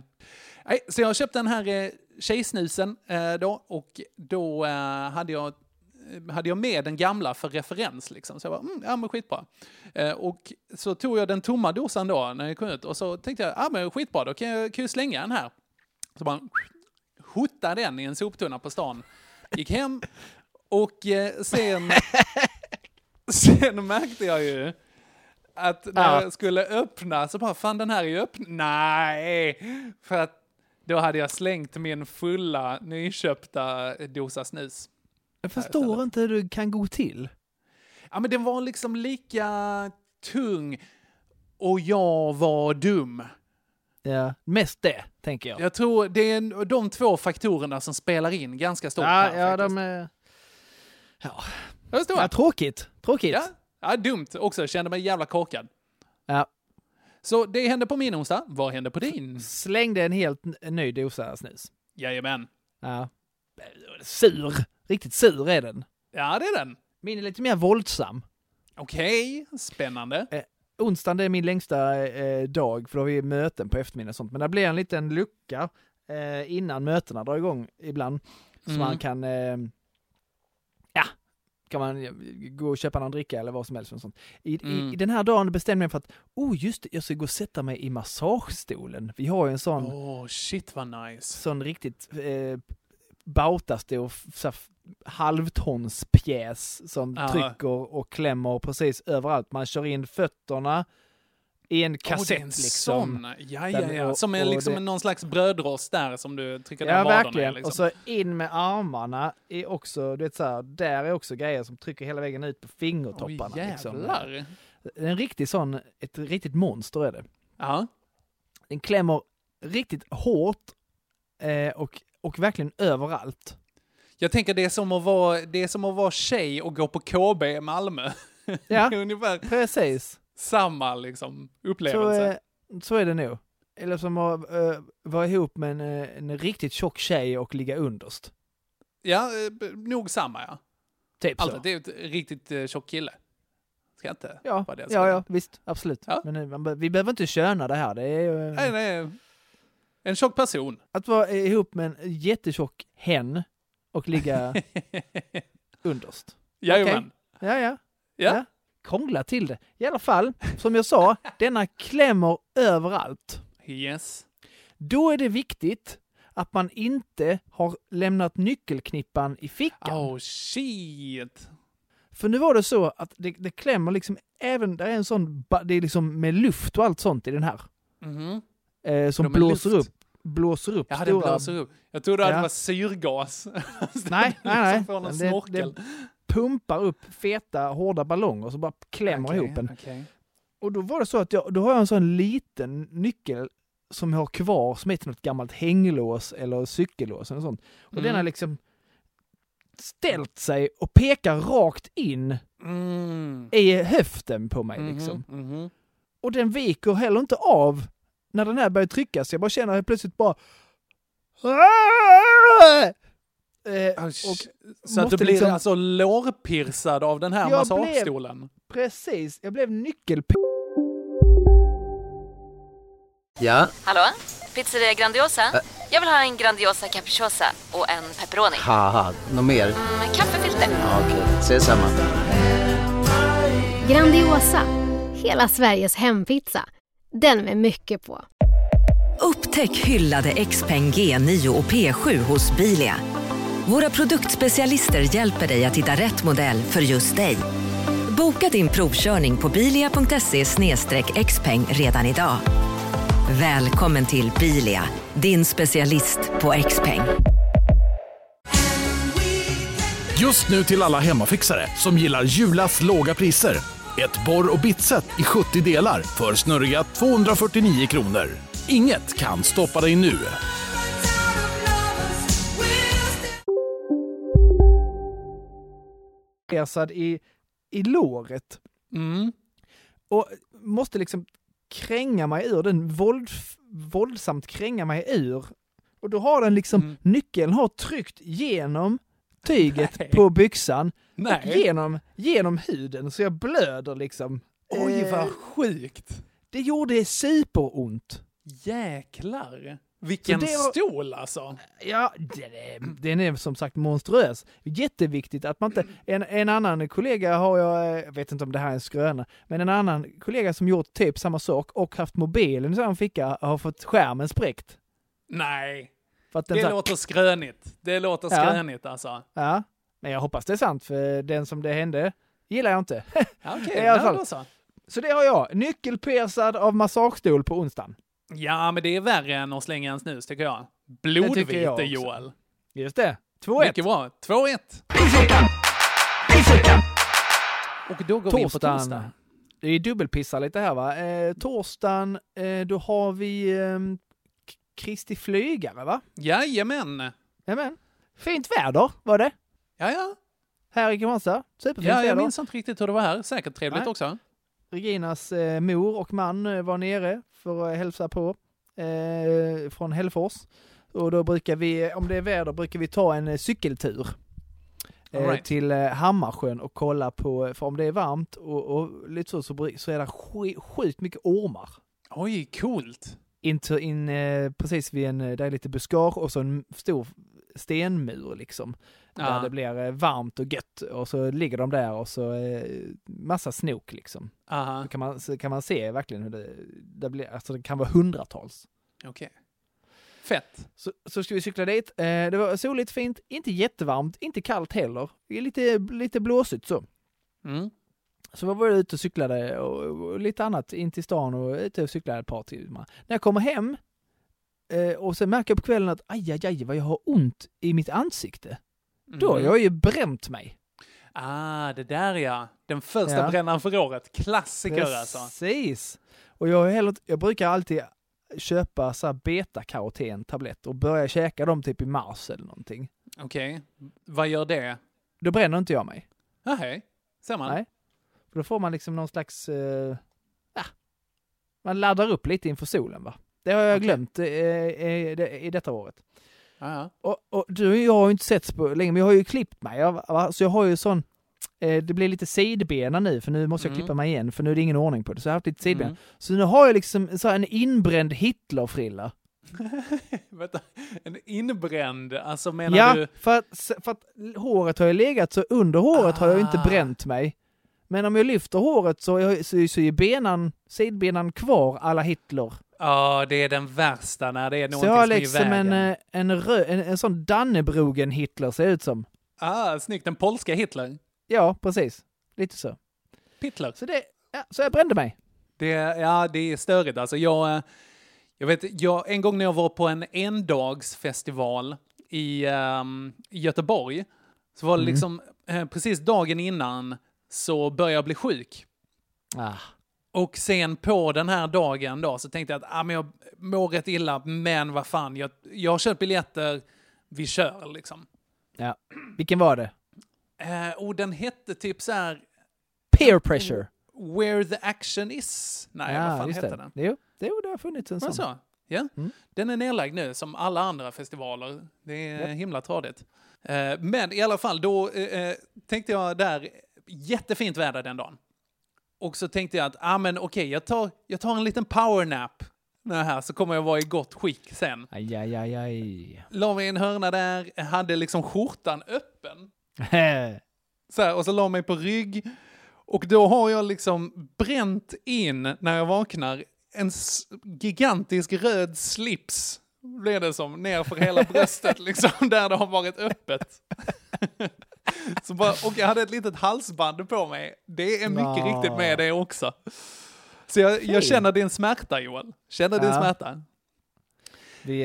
Så jag köpte den här eh, tjejsnusen eh, då och då eh, hade, jag, hade jag med den gamla för referens. Liksom. Så jag bara, mm, ja men skitbra. Eh, och så tog jag den tomma dosan då när jag kom ut och så tänkte jag, ja men skitbra, då kan jag, kan jag slänga den här. Så bara hottade den i en soptunna på stan. Gick hem och eh, sen, sen märkte jag ju att när Ja. jag skulle öppna så bara, fan den här är ju öppen. Nej! För att då hade jag slängt min fulla nyköpta dosa snus. Jag förstår inte hur det kan gå till. Ja men den var liksom lika tung och jag var dum. Ja, mest det, tänker jag. Jag tror det är de två faktorerna som spelar in ganska stort Ja, här ja, faktiskt. de är... Ja, Jag förstår. ja tråkigt. Tråkigt. Ja, ja, dumt också. Kände mig jävla korkad. Ja. Så det hände på min onsdag. Vad hände på din? Slängde en helt ny dosa snus. Jajamän. Ja. Sur. Riktigt sur är den. Ja, det är den. Min är lite mer våldsam. Okej, spännande. Onsdagen det är min längsta eh, dag, för då har vi möten på eftermiddagen och sånt. Men det blir en liten lucka eh, innan mötena drar igång ibland. Så Mm. man kan, eh, ja, kan man eh, gå och köpa någon dricka eller vad som helst. Och sånt. I, Mm. i, den här dagen bestämde jag mig för att, oh just det, jag ska gå och sätta mig i massagestolen. Vi har ju en sån, Åh, shit vad nice. sån riktigt eh, här f- halvtonspjäs som Ja. trycker och klämmer precis överallt. Man kör in fötterna i en kassett en liksom. sån. Ja, ja, ja. och- Som är liksom det- någon slags brödrost där som du trycker ner Ja, vaderna i, verkligen. Liksom. Och så in med armarna är också, du vet så här, där är också grejer som trycker hela vägen ut på fingertopparna. Oj, liksom. En riktig sån, ett riktigt monster är det. Ja. Den klämmer riktigt hårt eh, och, och verkligen överallt. Jag tänker det är som att vara, det är som att vara tjej och gå på KB i Malmö. Ja, ungefär precis. samma liksom, Så, upplevelse. eh, så är det nog. Eller som att eh, vara ihop med en, eh, en riktigt tjock tjej och ligga underst. Ja, eh, nog samma ja. Typ Alltså, så. det är ett riktigt eh, tjock kille. Ska inte Ja, vara det. ja, ja, visst, absolut. Ja. Men eh, man, vi behöver inte köna det här. Det är ju, Nej, nej. En tjock person. Att vara ihop med en jättetjock hen och ligga underst. Jajamän. Ja, ja. Ja. Krångla till det. I alla fall, som jag sa, denna klämmer överallt. Yes. Då är det viktigt att man inte har lämnat nyckelknippan i fickan. Oh shit. För nu var det så att det, det klämmer liksom även, det är en sån, det är liksom med luft och allt sånt i den här. Mhm. Eh, som blåser luft. upp, blåser upp hade stora... blåser upp. Jag trodde att Ja. det var syrgas. Nej, nej, nej. Som får någon Det- snorkel. det pumpar upp feta, hårda ballonger och så bara klämmer Okej, ihop en. okej. Och då var det så att jag, då har jag en sån liten nyckel som jag har kvar som är till något gammalt hänglås eller cykellås eller sånt. Och Mm. den har liksom ställt sig och pekar rakt in Mm. i höften på mig Mhm, liksom. mhm. Och den viker heller inte av när den här börjar tryckas. Jag bara känner helt plötsligt bara... Eh, Oh, och så att du blir liksom- alltså lårpirsad av den här Jag massagestolen? precis, jag blev nyckel... Ja, Hallå? Pizzeria Grandiosa? Jag vill ha en Grandiosa capriciosa och en pepperoni. haha, något mer? Med kaffefilter. Ja, Okej, ses samma. Grandiosa, hela Sveriges hempizza. Den med mycket på. Upptäck hyllade XPeng G9 och P7 hos Bilia. Våra produktspecialister hjälper dig att hitta rätt modell för just dig. Boka din provkörning på bilia.se xpeng redan idag. Välkommen till Bilia, din specialist på XPeng. Just nu till alla hemmafixare som gillar Julas låga priser. Ett borr och bitset i 70 delar för snurriga 249 kronor. Inget kan stoppa dig nu. I, i låret. Mm. Och måste liksom kränga mig ur den, våld, våldsamt kränga mig ur. Och då har den liksom, Mm. nyckeln har tryckt genom tyget Nej. på byxan och Nej. genom, genom huden så jag blöder liksom. Oj, Eh, vad sjukt. Det gjorde superont. Jäklar. Vilken var- stol alltså. Ja, den är, den är som sagt monstruös. Jätteviktigt att man inte... En, en annan kollega har jag, eh, jag vet inte om det här är en skröna, men en annan kollega som gjort typ samma sak och haft mobilen i samma ficka har fått skärmen spräckt. Nej. För att den Det så här- låter skrönigt. Det låter Ja. skrönigt alltså. Ja, men jag hoppas det är sant för den som det hände gillar jag inte. Ja, Okej, I alla fall. så. Så det har jag. Nyckelpersad av massagestol på onsdagen. Ja, men det är värre än att slänga en snus tycker jag. Blodvite. Joel. Just det. 2-1. Mycket bra. 2-1. Pissveckan! Pissveckan! Och då går vi in på Torsdagen. torsdag. Det är dubbelpissar lite här va. Eh, torsdagen, eh, då har vi eh, Kristi flygare va? Jajamän. Nämen. Fint väder var det. Ja, ja. Här i Kristianstad. Superfint Ja, jag väder. minns inte riktigt hur det var här. Säkert trevligt Nej. också. Reginas eh, mor och man eh, var nere för att hälsa på eh, från Hällefors. Och då brukar vi, om det är väder, brukar vi ta en eh, cykeltur. Eh, right. till Hammarsjön och kolla på, för om det är varmt och, och lite så, så, så är det sjukt mycket ormar. Oj, coolt. In, in eh, precis vid en, eh, där är lite buskage och så en stor stenmur liksom. Där Ja. det blir eh, varmt och gött och så ligger de där och så eh, massa snok liksom. Aha, Så kan man, så kan man se verkligen hur det, det blir, alltså det kan vara hundratals. okej. Fett. Så, så ska vi cykla dit. Eh, det var soligt, fint, inte jättevarmt, inte kallt heller. Lite, lite blåsigt så. Mm. Så var vi ute och cyklade och, och lite annat in till stan och ute och cyklade ett par timmar. När jag kommer hem eh, och sen märker jag på kvällen att aj, aj, aj vad jag har ont i mitt ansikte. Då har Mhm. jag ju bränt mig. Ah, det där ja. Den första Ja. brännaren för året. Klassiker alltså. Precis. Och jag, heller, jag brukar alltid köpa så här beta-karoten-tabletter och börja käka dem typ i mars eller någonting. Okej. Vad gör det? Då bränner inte jag mig. Ah, hej. Ser man? Nej. För då får man liksom någon slags, eh, ja, man laddar upp lite inför solen va. Det har jag Okej. glömt eh, eh, det- i detta året. Ah, ja. Och, och du och jag har ju inte setts på länge, men jag har ju klippt mig. Va? Så jag har ju sån, eh, det blir lite sidbena nu, för nu måste jag Mm. klippa mig igen, för nu är det ingen ordning på det. Så jag har haft lite sidbena. Mm. Så nu har jag liksom så en inbränd Hitlerfrilla. Vänta, en inbränd, alltså menar Ja, du? för att, för att håret har ju legat så under håret har jag inte Ah. bränt mig. Men om jag lyfter håret så, är- så, så är benan, sidbenan kvar alla Hitler. Ja, det är den värsta när det är Så någonting jag som är i liksom en, vägen. eh, en, rö, en, en sån Dannebrogen Hitler ser ut som. Ah, snyggt. Den polska Hitler. Ja, precis. Lite så. Hitler. Så, det, ja, så jag brände mig. Det, ja, det är störigt alltså. Jag, eh, jag vet, jag, en gång när jag var på en endagsfestival i i Göteborg, så var det Mm. liksom eh, precis dagen innan så började jag bli sjuk. Ah. Och sen på den här dagen då så tänkte jag att ah, men jag mår rätt illa, men vad fan, jag, jag har köpt biljetter, vi kör liksom. Ja. Vilken var det? Eh, och den hette typ så här Peer pressure. Where the action is. Nej, vad fan just hette det. den? Jo, jo, det har funnits en det sån. så? Ja. Mm. Den är nedlagd nu, som alla andra festivaler. Det är himla tradigt. Eh, men i alla fall, då eh, eh, tänkte jag där, jättefint väder den dagen. Och så tänkte jag att, ah, men okej, jag, tar, jag tar en liten powernap när här, så kommer jag vara i gott skick sen. Aj, aj, aj, aj. La mig i en hörna där, hade liksom skjortan öppen. Så här, och så la mig på rygg. Och då har jag liksom bränt in, när jag vaknar, en gigantisk röd slips. Blev det som, ner för hela bröstet liksom, där det har varit öppet. Så bara, och jag hade ett litet halsband på mig. Det är mycket Ja. riktigt med det också. Så jag, jag känner din smärta Joel. Känner din Ja. smärta. Vi,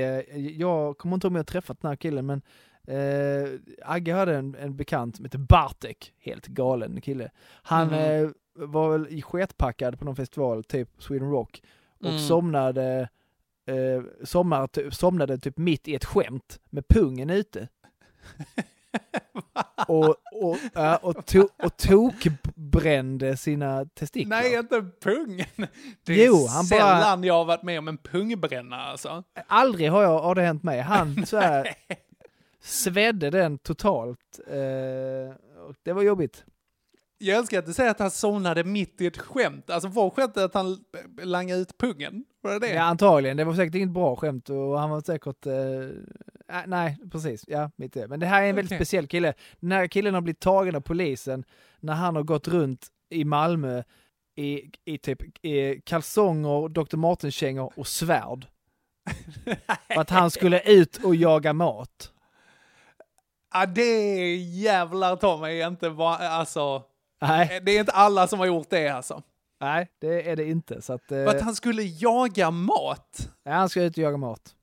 jag kommer inte ihåg om jag träffat den här killen, men Eh, Agge hade en, en bekant som heter Bartek, helt galen kille. Han Mhm. eh, var väl i sketpackad på någon festival, typ Sweden Rock, och Mm. somnade, eh, somnade, ty- somnade typ mitt i ett skämt med pungen ute. och, och, ja, och, to, och tokbrände sina testiklar. Nej, inte pungen. Det är Jo, han bara- sällan jag har varit med om en pungbränna alltså. Aldrig har, jag, har det hänt mig. Han så här svedde den totalt. Eh, och det var jobbigt. Jag älskar att du säger att han somnade mitt i ett skämt. Alltså var skämtet att han langade ut pungen? Var det det? Ja, antagligen. Det var säkert inget bra skämt och han var säkert... Eh, äh, nej, precis. Ja, mitt i. Men det här är en väldigt Okej. speciell kille. Den här killen har blivit tagen av polisen när han har gått runt i Malmö i, i typ i kalsonger, Dr. Martens-kängor och svärd. För att han skulle ut och jaga mat. Ja, det jävlar ta mig inte va, alltså. Nej. Det är inte alla som har gjort det alltså. Nej, det är det inte. Så att, eh, att han skulle jaga mat. ja, han ut och jaga mat.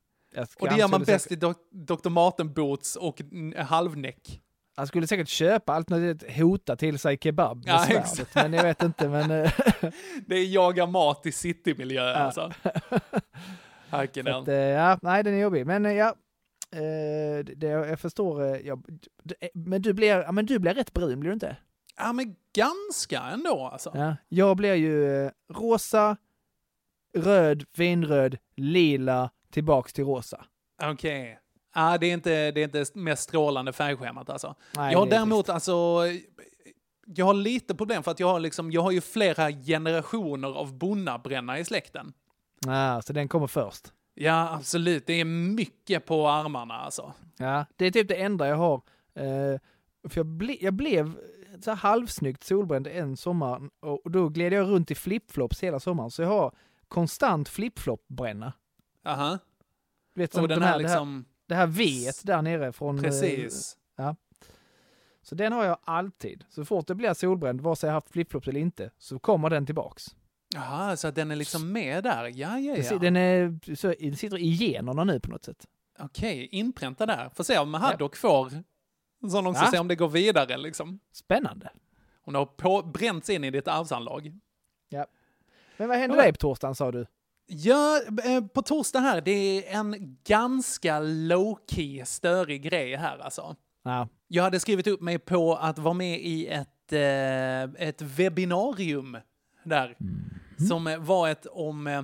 Och det gör man skulle bäst i dok Dr. Marten-boots och halvnäck. Han skulle säkert köpa allt möjligt, hota till sig kebab med Ja, svärdet. exakt. Men jag vet inte, men... eh, Det är jaga mat i citymiljö Ja. alltså. Att, eh, ja, nej, den är jobbig. Men eh, ja, eh, det, jag förstår. eh, Ja, eh, men, du blir, men du blir rätt brun, blir du inte? Ja, men ganska ändå alltså. Ja. Jag blir ju eh, rosa, röd, vinröd, lila, tillbaks till rosa. Okej. Ja, det är inte det är inte mest strålande färgschemat alltså. Nej, jag har däremot alltså, jag har lite problem för att jag har liksom, jag har ju flera generationer av bonnabränna i släkten. Ja, så den kommer först. Ja, absolut. Det är mycket på armarna alltså. Ja, det är typ det enda jag har. Eh, för jag, ble, jag blev så här halvsnyggt solbränd en sommar och då gled jag runt i flipflops hela sommaren. Så jag har konstant flipflop-bränna. Aha. Du Vet, som Och den de här här, det här, liksom, det här V där nere från... eh, precis. Ja. Så den har jag alltid. Så fort det blir solbränd, vare sig jag haft flipflops eller inte, så kommer den tillbaks. Jaha, så den är liksom med där. Ja, ja, ja. Den, är, så, den sitter i generna nu på något sätt. Okej, inpränta där. Får se om Ja. Haddock får en sån också, Ja. se om det går vidare liksom. Spännande. Det har på, bränts in i ditt arvsanlag. Men vad händer Ja. dig på torsdagen sa du? Ja, eh, på torsdag här, det är en ganska low-key störig grej här alltså. Ja. Jag hade skrivit upp mig på att vara med i ett, eh, ett webbinarium där. Som eh, var ett om eh,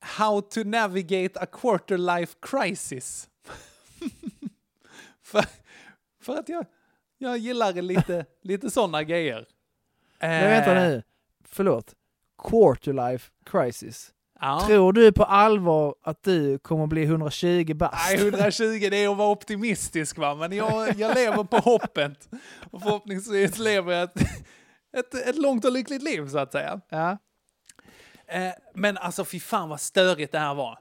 How to navigate a quarter life crisis. för, för att jag, jag gillar lite, lite sådana grejer. Men vänta Eh, nu. Förlåt. Quarter life crisis. Ja. Tror du på allvar att du kommer bli 120 bast? Nej, 120 det är att vara optimistisk va, men jag, jag lever på hoppet. Och förhoppningsvis lever jag ett, ett, ett långt och lyckligt liv så att säga. Ja. Eh, men alltså fy fan vad störigt det här var.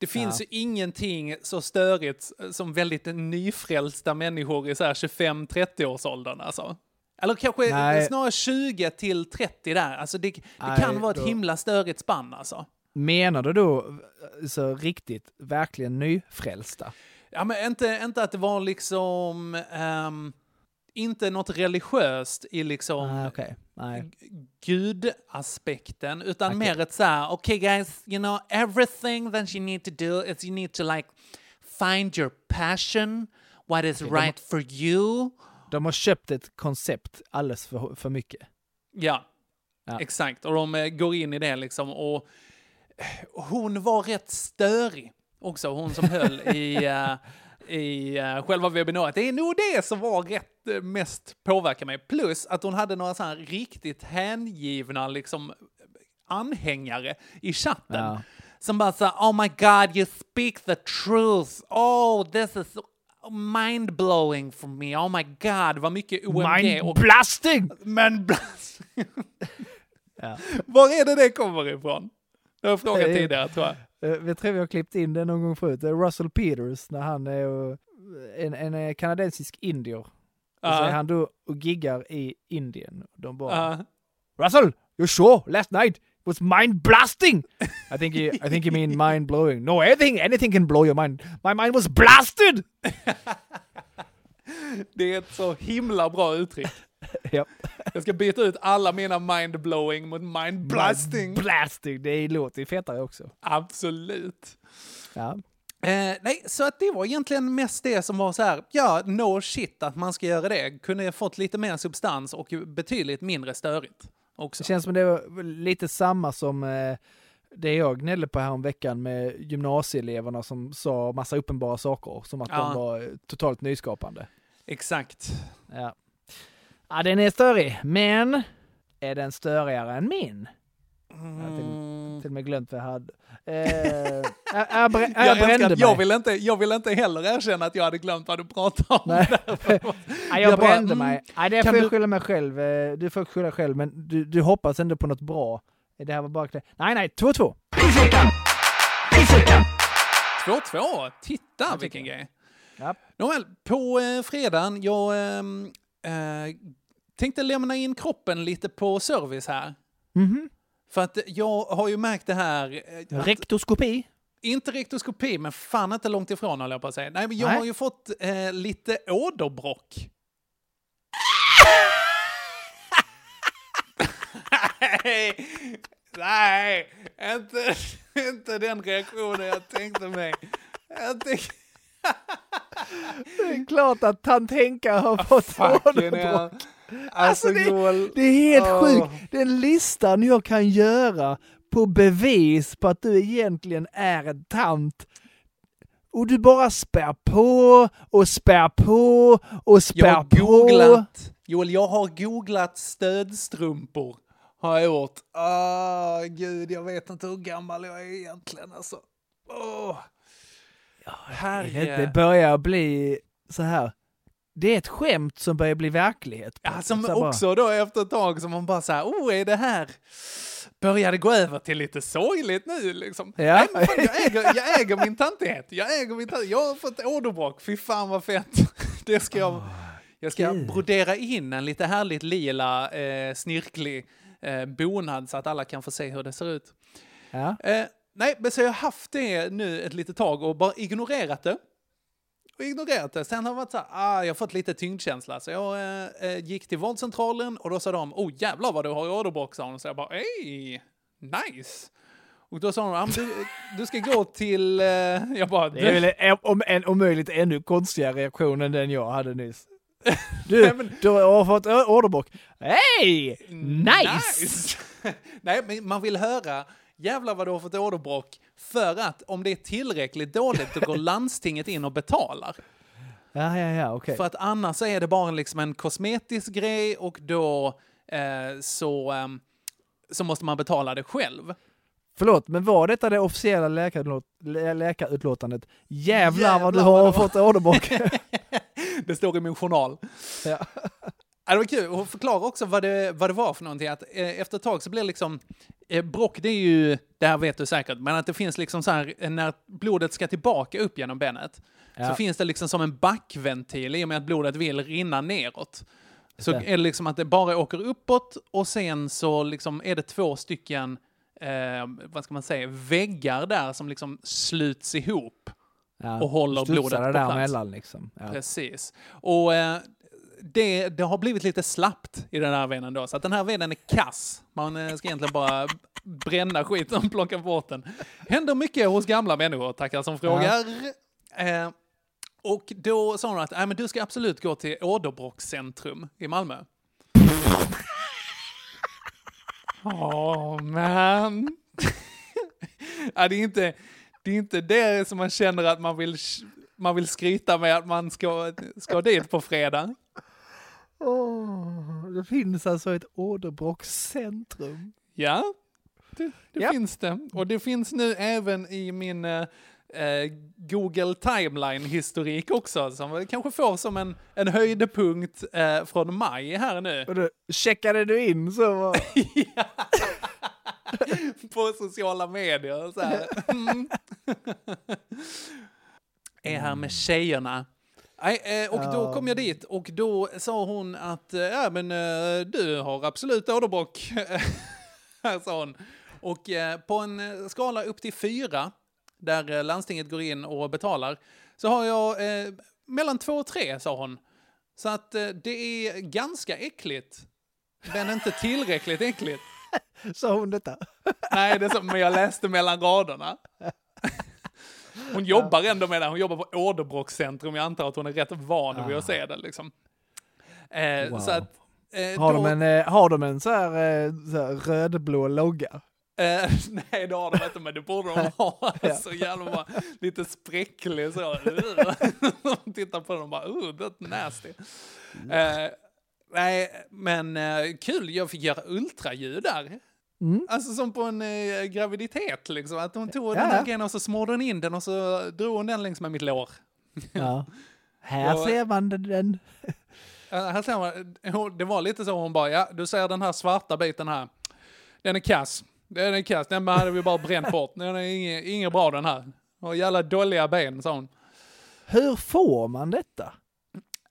Det finns Ja. ju ingenting så störigt som väldigt nyfrälsta människor i så här 25-30-årsåldern alltså. Eller kanske Nej. snarare 20 till 30 där. Alltså det, det Nej, kan vara ett då- himla störigt spann alltså. Menar du då eh, så riktigt, verkligen nyfrälsta? Ja, men inte, inte att det var liksom... ehm, inte något religiöst i liksom Nej, okej. Nej. gudaspekten, utan Okej. mer ett så här, okay guys, you know, everything that you need to do is you need to like find your passion, what is de- right for you. De har köpt ett koncept alldeles för, för mycket. Ja, Ja. exakt. Och de eh, går in i det liksom. Och eh, hon var rätt störig också, hon som höll i, eh, i eh, själva webbinariet. Det är nog det som var rätt eh, mest påverkar mig. Plus att hon hade några så här riktigt hängivna liksom anhängare i chatten. Ja. Som bara sa, oh my god, you speak the truth. Oh, this is mind-blowing for me. Oh my god, vad mycket OMG. och- Mindblasting! men blast. Ja. Var är det det kommer ifrån? Det har jag frågat tidigare tror jag. Eh, Vi tror vi har klippt in det någon gång förut. Russell Peters när han är en, en eh, kanadensisk indier. Och så är han då och giggar i Indien. De bara Ja. Russell, you sure last night was mind blasting. I think you, I think you mean mind blowing. No, anything, anything can blow your mind. My mind was blasted. Det är ett så himla bra uttryck. Japp. Jag ska byta ut alla mina mindblowing mot mindblasting. Blasting, det låter ju fetare också. Absolut. Ja. Eh, nej, så att det var egentligen mest det som var så här, ja, no shit att man ska göra det. Kunde jag fått lite mer substans och betydligt mindre störigt också. Det känns som det var lite samma som eh, det jag gnällde på här om veckan med gymnasieeleverna som sa massa uppenbara saker, som att Ja. de var eh, totalt nyskapande. Exakt. Ja. Ja, den är störig, men är den störigare än min? Jag har till, till och med glömt vad jag hade. Eh, jag, jag, brä- jag, Jag, brände att jag, mig. vill inte, jag vill inte heller erkänna att jag hade glömt vad du pratade om. Nej. jag, Jag bara, brände mm, mig. Nej, det kan får jag du- skylla mig själv. Eh, Du får skylla själv, men du, du hoppas ändå på något bra. Det här var bara klä. Nej, nej, 2-2. 2-2, titta vilken grej. Ja. Nåväl, på eh, fredagen, jag ehm, eh, tänkte lämna in kroppen lite på service här. Mhm. För att jag har ju märkt det här... eh, att- Rektoskopi. Inte rektoskopi, men fan inte långt ifrån håller jag på att säga. Nej, men jag Nej. har ju fått eh, lite åderbråck. nej, nej, inte, inte den reaktionen jag tänkte mig. Jag tänk, Det är klart att tant Henka har fått fucking hell. åderbråck. Alltså, det, Joel. det är helt Åh. sjukt. Den listan jag kan göra på bevis på att du egentligen är en tant. Och du bara spär på och spär på och spär Jag har på. googlat, Joel, jag har googlat stödstrumpor. Har jag gjort. Åh, gud, jag vet inte hur gammal jag är egentligen alltså. Åh. Herre. Det börjar bli så här. Det är ett skämt som börjar bli verklighet. Ja, som också då efter ett tag som man bara så här, oh, är det här, börjar det gå över till lite sorgligt nu liksom? Ja. Nej, men fan, jag, äger, jag äger min tantighet, jag äger min tantighet. Jag har fått åderbråck, fy fan vad fett. Det ska jag, jag ska brodera in en lite härligt lila, eh, snirklig eh, bonad så att alla kan få se hur det ser ut. Ja. Eh, nej, men så jag har haft det nu ett litet tag och bara ignorerat det. Och ignorerat det. Sen har det varit så här, ah, jag har fått lite tyngdkänsla. Så jag eh, eh, gick till vårdcentralen och då sa de, oh jävlar vad du har i åderbråck, sa hon. Så jag bara, hej, nice. Och då sa hon, ah, men du, du ska gå till, eh, jag bara, Det är väl en, om, en om möjligt ännu konstigare reaktion än den jag hade nyss. Du, du har fått å- åderbråck. Hej! Nice! Nej, men man vill höra jävlar vad du har fått åderbråck för att om det är tillräckligt dåligt då går landstinget in och betalar. Ja, ja, ja, okej. För att annars är det bara liksom en kosmetisk grej och då eh, så, ehm, så måste man betala det själv. Förlåt, men var detta det officiella läkarutlåt, lä- läkarutlåtandet? Jävlar, vad du Jävlar har vad du har- fått åderbråck. Det står i min journal. ja. Ja, det var kul. Och förklara också vad det, vad det var för någonting. Att, eh, efter ett tag så blir det liksom... Eh, brock, det är ju... Det här vet du säkert. Men att det finns liksom så här... eh, När blodet ska tillbaka upp genom benet. Ja. Så finns det liksom som en backventil i och med att blodet vill rinna neråt. Så det. är det liksom att det bara åker uppåt och sen så liksom är det två stycken, eh, vad ska man säga, väggar där som liksom sluts ihop. Ja. Och håller blodet det på plats. liksom. Ja. Precis. Och eh, det, det har blivit lite slappt i den här venen då, så att den här venen är kass. Man eh, ska egentligen bara bränna skiten och plocka bort den. Händer mycket hos gamla människor, tackar som frågar. Eh, och då sa hon att äh, men du ska absolut gå till åderbråckscentrum i Malmö. Åh, man. ja, det, är inte, det är inte det som man känner att man vill, man vill skryta med att man ska, ska dit på fredag. Åh, det finns alltså ett åderbråckscentrum. Ja, det, det Ja. finns det. Och det finns nu även i min eh, eh, Google Timeline-historik också, som vi kanske får som en, en höjdpunkt eh, från maj här nu. Och då checkade du in så var... på sociala medier. Så. Mm. Är här med tjejerna. Nej, eh, och då kom jag dit och då sa hon att eh, ja, men, eh, du har absolut åderbråck. Sa hon. Och på en skala upp till fyra, där landstinget går in och betalar, så har jag eh, mellan två och tre, sa hon. Så att det är ganska äckligt, men inte tillräckligt äckligt. Sa hon detta? Nej, det är så, men jag läste mellan raderna. Hon jobbar ändå med det, hon jobbar på åderbråckscentrum, jag antar att hon är rätt van vid att se det liksom. Eh, Wow. Så att... Eh, Har då- de en, eh, har de en så här, eh, så här rödblå logga? Eh, nej, det har de inte, men det borde de ha. Så jävla bara, lite spräcklig så. De tittar på den och bara, oh, that's nasty. Eh, nej, men eh, kul, jag fick göra ultraljud där. Mm. Alltså som på en eh, graviditet liksom. Att hon tog Ja, den här grejen och så smorde hon in den och så drog hon den längs med mitt lår. Ja. Här Jag- ser man den. Här ser man, det var lite så hon bara, ja du ser den här svarta biten här. Den är kass. Den är kass, den hade vi bara bränt bort. Den är inget, inget bra den här. Och jävla dåliga ben, sa hon. Hur får man detta?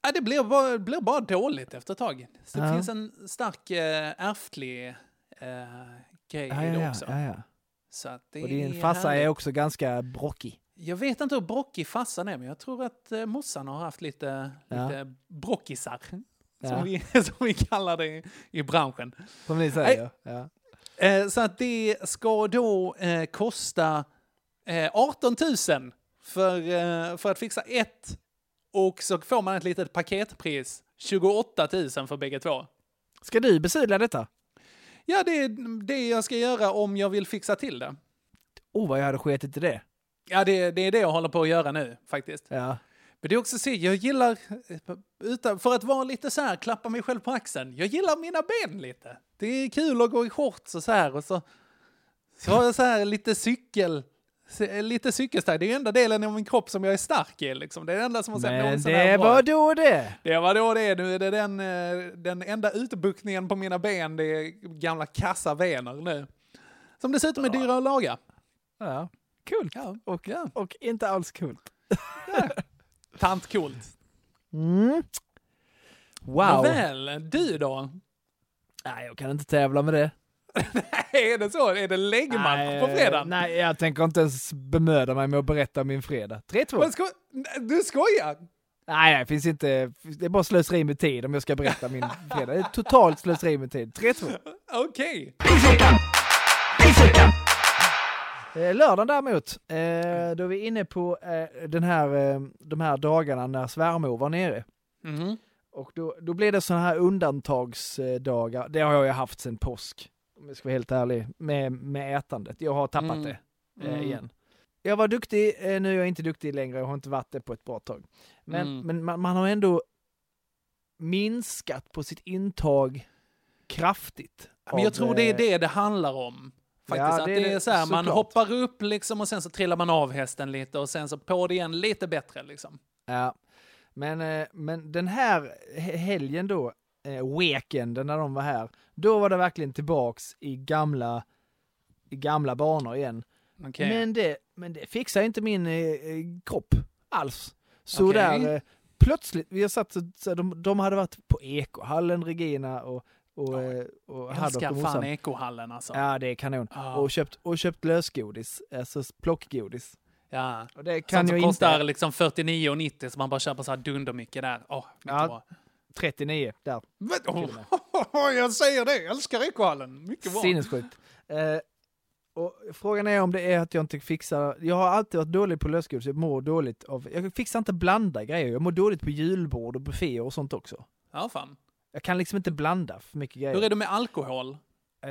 Ja, det blir bara, blir bara dåligt efter ett tag. Så det Ja. finns en stark äh, ärftlig äh, grej Ja, i det ja, också. ja. Så att det Och din är farsa är också ganska brockig. Jag vet inte hur brockig farsan är, men jag tror att uh, morsan har haft lite, lite brockisar. Som, vi, som vi kallar det i, i branschen. Som ni säger. Ja. Eh, så att det ska då eh, kosta eh, 18 000 för, eh, för att fixa ett. Och så får man ett litet paketpris. 28 000 för bägge två. Ska du besudla detta? Ja, det är det jag ska göra om jag vill fixa till det. Oh, vad jag hade skitit i det. Ja, det, det är det jag håller på att göra nu faktiskt. Ja. Men det är också så, jag gillar, eh, utan, för att vara lite så här, klappa mig själv på axeln, jag gillar mina ben lite. Det är kul att gå i shorts och så här och så, så har jag så här lite cykel, lite cykelstyle. Det är ju enda delen av min kropp som jag är stark i liksom. Det är det enda som har sett Men det var då det. Det var då det. Nu är det den, eh, den enda utbuktningen på mina ben, det är gamla kassa vener nu. Som dessutom är dyra att laga. Ja. Kul. Ja, Och, ja. och inte alls kul. Tantcoolt. Mm. Wow. Nåväl, du då? Nej, jag kan inte tävla med det. är det så? Är det läggmatch på fredag? Nej, jag tänker inte ens bemöda mig med att berätta om min fredag. 3-2. Men sko du skojar? Nej, nej, det finns inte. Det är bara slöseri med tid om jag ska berätta min fredag. Det är totalt slöseri med tid. 3-2. Okej. Eh, lördagen däremot, eh, då är vi inne på eh, den här, de här dagarna när svärmor var nere. Mhm. Och då, då blir det sådana här undantagsdagar. Det har jag ju haft sedan påsk, om jag ska vara helt ärlig, med, med ätandet. Jag har tappat Mm. det eh, Mm. igen. Jag var duktig, eh, nu är jag inte duktig längre, jag har inte varit det på ett bra tag. Men, Mm. men man, man har ändå minskat på sitt intag kraftigt. Men jag av, tror det är eh, det det handlar om. Faktiskt, Ja, att det är så här, man hoppar upp liksom och sen så trillar man av hästen lite och sen så på det igen lite bättre liksom. Ja, men, eh, men den här he- helgen då, eh, weekenden när de var här, då var det verkligen tillbaks i gamla, i gamla banor igen. Okej. Men, det, men det fixar inte min eh, eh, kropp alls. Så Okej. där, eh, plötsligt, vi har satt, så, de, de hade varit på Ekohallen, Regina och, och, eh, och Haddock och fan morsan. ekohallen alltså. Ja, det är kanon. Ja. Och, köpt, och köpt lösgodis, alltså plockgodis. Ja. Och det Kan kan som kostar inte... liksom 49,90 så man bara köper så här dundermycket där. Åh, mycket Ja, bra. 39 där. Men, åh, jag säger det, jag älskar ekohallen. Mycket bra. Sinnessjukt. Eh, och frågan är om det är att jag inte fixar, jag har alltid varit dålig på lösgodis, jag mår dåligt av, jag fixar inte blanda grejer, jag mår dåligt på julbord och bufféer och sånt också. Ja, fan. Jag kan liksom inte blanda för mycket grejer. Hur är det med alkohol? Eh,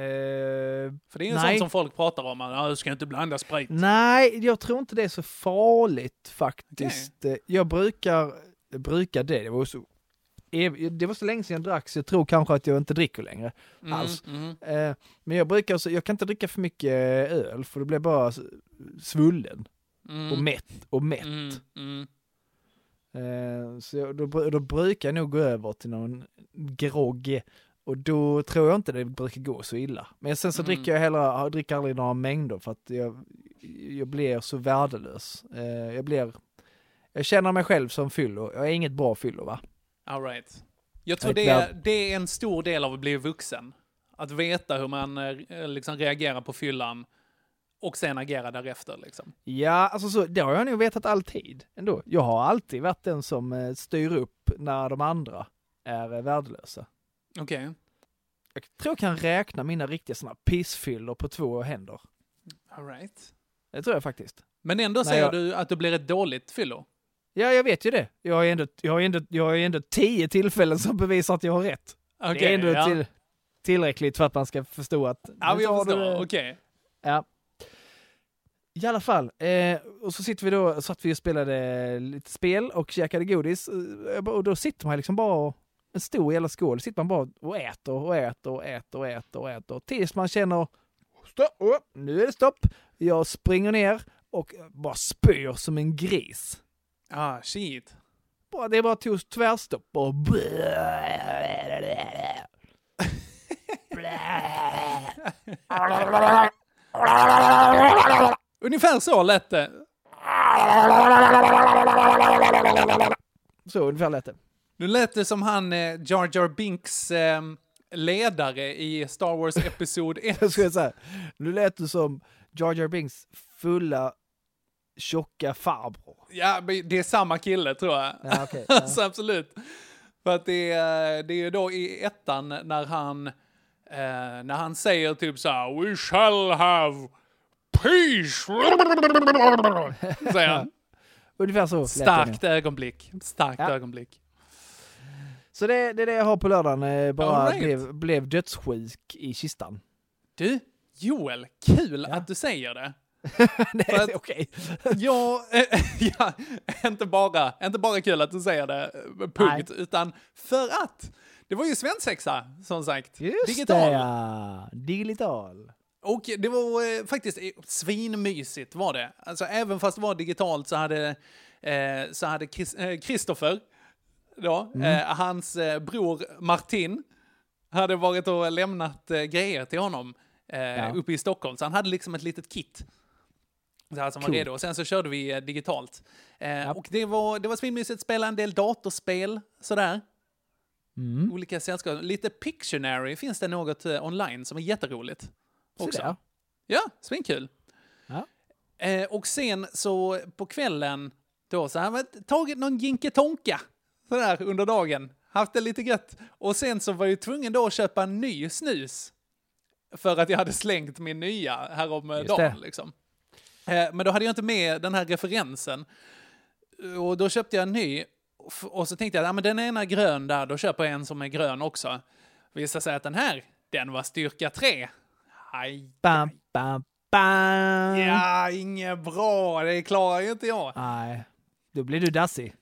För det är ju sånt som folk pratar om. Ja, du ska inte blanda sprit. nej, jag tror inte det är så farligt faktiskt. Eh, Jag brukar, brukar det, det var så det var så länge sedan jag drack så jag tror kanske att jag inte dricker längre. Mm, alls. mm. Eh, men jag brukar, så, jag kan inte dricka för mycket öl för då blir jag bara svullen Mm. och mätt och mätt. Mm, mm. Eh, så jag, då, då brukar jag nog gå över till någon grogg och då tror jag inte det brukar gå så illa. Men sen så Mm. dricker jag hellre, dricker aldrig några mängder för att jag, jag blir så värdelös. Eh, jag blir, jag känner mig själv som fyllo, jag är inget bra fyllo va? All right. Jag tror det är, det är en stor del av att bli vuxen. Att veta hur man eh, liksom reagerar på fyllan och sen agera därefter liksom. Ja, alltså så, det har jag nog vetat alltid ändå. Jag har alltid varit den som eh, styr upp när de andra är eh, värdelösa. Okej. Jag tror jag kan räkna mina riktiga sådana pissfyllor på två händer. All right. Det tror jag faktiskt. Men ändå Nej, säger jag- du att det blir ett dåligt fyllo. Ja, jag vet ju det. Jag har ju ändå, jag har ändå, jag har ändå tio tillfällen som bevisar att jag har rätt. det Okej, är ändå ja. till, tillräckligt för att man ska förstå att... Ja, men jag förstår. det. Okej. Ja. I alla fall, eh, och så sitter vi då, satt vi och spelade lite spel och käkade godis. Eh, Och då sitter man liksom bara, en stor jävla skål, sitter man bara och äter och äter och äter och äter och äter tills man känner, stopp, oh, nu är det stopp. Jag springer ner och bara spyr som en gris. Ah, shit. Bara, det bara tog tvärstopp och... Ungefär så lät det. Så ungefär lät det. Nu lät det som han eh, Jar Jar Binks eh, ledare i Star Wars Episod 1. Jag skulle säga, nu lät du som Jar Jar Binks fulla, tjocka farbror. Ja, det är samma kille tror jag. Ja, okej, ja. alltså, absolut. För att det är, det är ju då i ettan när han, eh, när han säger typ så här We shall have peace. säger han. Ungefär så Starkt ögonblick. Starkt Ja. ögonblick. Så det, det är det jag har på lördagen. eh, Bara right. blev, blev dödssjuk i kistan. Du, Joel, kul att du säger det. är okej. Ja, eh, ja inte, bara, inte bara kul att du säger det, eh, punkt, utan för att det var ju svensexa, som sagt. Just digital. det ja. Digital. Och det var eh, faktiskt svinmysigt var det. Alltså även fast det var digitalt så hade, eh, så hade Chris- eh, Christopher, då, Mm. eh, hans eh, bror Martin, hade varit och lämnat grejer till honom Ja. uppe i Stockholm. Så han hade liksom ett litet kit. Så här som var Cool. redo. Och sen så körde vi eh, digitalt. Eh, Och det var, det var svinmysigt att spela en del datorspel, sådär. Mm. Olika sällskap. Lite Pictionary finns det något eh, online som är jätteroligt. Också. Sådär. Ja, svinkul. Ja. Eh, och sen så på kvällen då så har jag tagit någon jinketonka sådär under dagen. Haft det lite gött. Och sen så var jag tvungen då att köpa en ny snus. För att jag hade slängt min nya häromdagen det. liksom. Eh, men då hade jag inte med den här referensen. Och då köpte jag en ny. Och så tänkte jag, ja men den ena är grön där, då köper jag en som är grön också. Visade sig att den här, den var styrka 3. Aj, Bam, bam, bam. Ja, inget bra. Det klarar ju inte jag. Nej, då blir du dassig.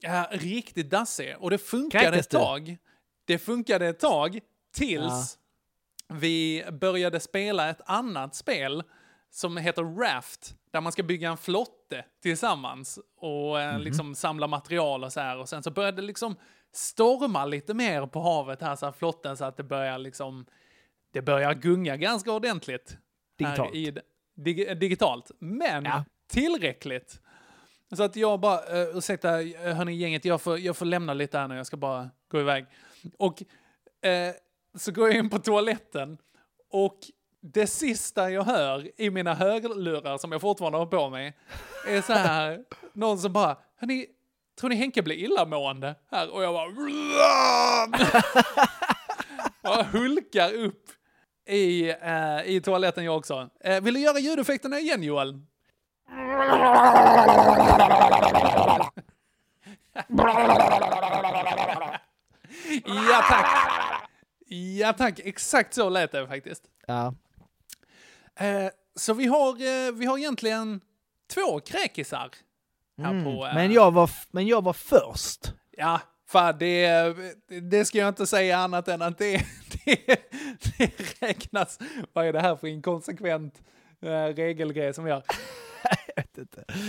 Ja, riktigt dassig. Och det funkade Kräktes ett du? tag. Det funkade ett tag tills vi började spela ett annat spel som heter Raft, där man ska bygga en flotte tillsammans och eh, Mhm. liksom samla material och så här. Och sen så började det liksom storma lite mer på havet här, så här flotten, så att det börjar liksom, det börjar gunga ganska ordentligt. Digitalt. I, dig, digitalt. Men tillräckligt. Så att jag bara, uh, ursäkta eh, hörni gänget, jag får, jag får lämna lite här nu, jag ska bara gå iväg. Och eh, så går jag in på toaletten och det sista jag hör i mina hörlurar som jag fortfarande har på mig är så här, någon som bara, hörni, tror ni Henke blir illamående här? Och jag bara, jag hulkar upp i, eh, i toaletten jag också. Eh, vill du göra ljudeffekterna igen Joel? Ja tack! Ja tack, exakt så lät det faktiskt. Ja. Eh, så vi har, eh, vi har egentligen två kräkisar här Mm. på... eh, Men, jag var, men jag var först. Ja, fan det, det ska jag inte säga annat än att det, det, det räknas. Vad är det här för inkonsekvent eh, regelgrej som vi har?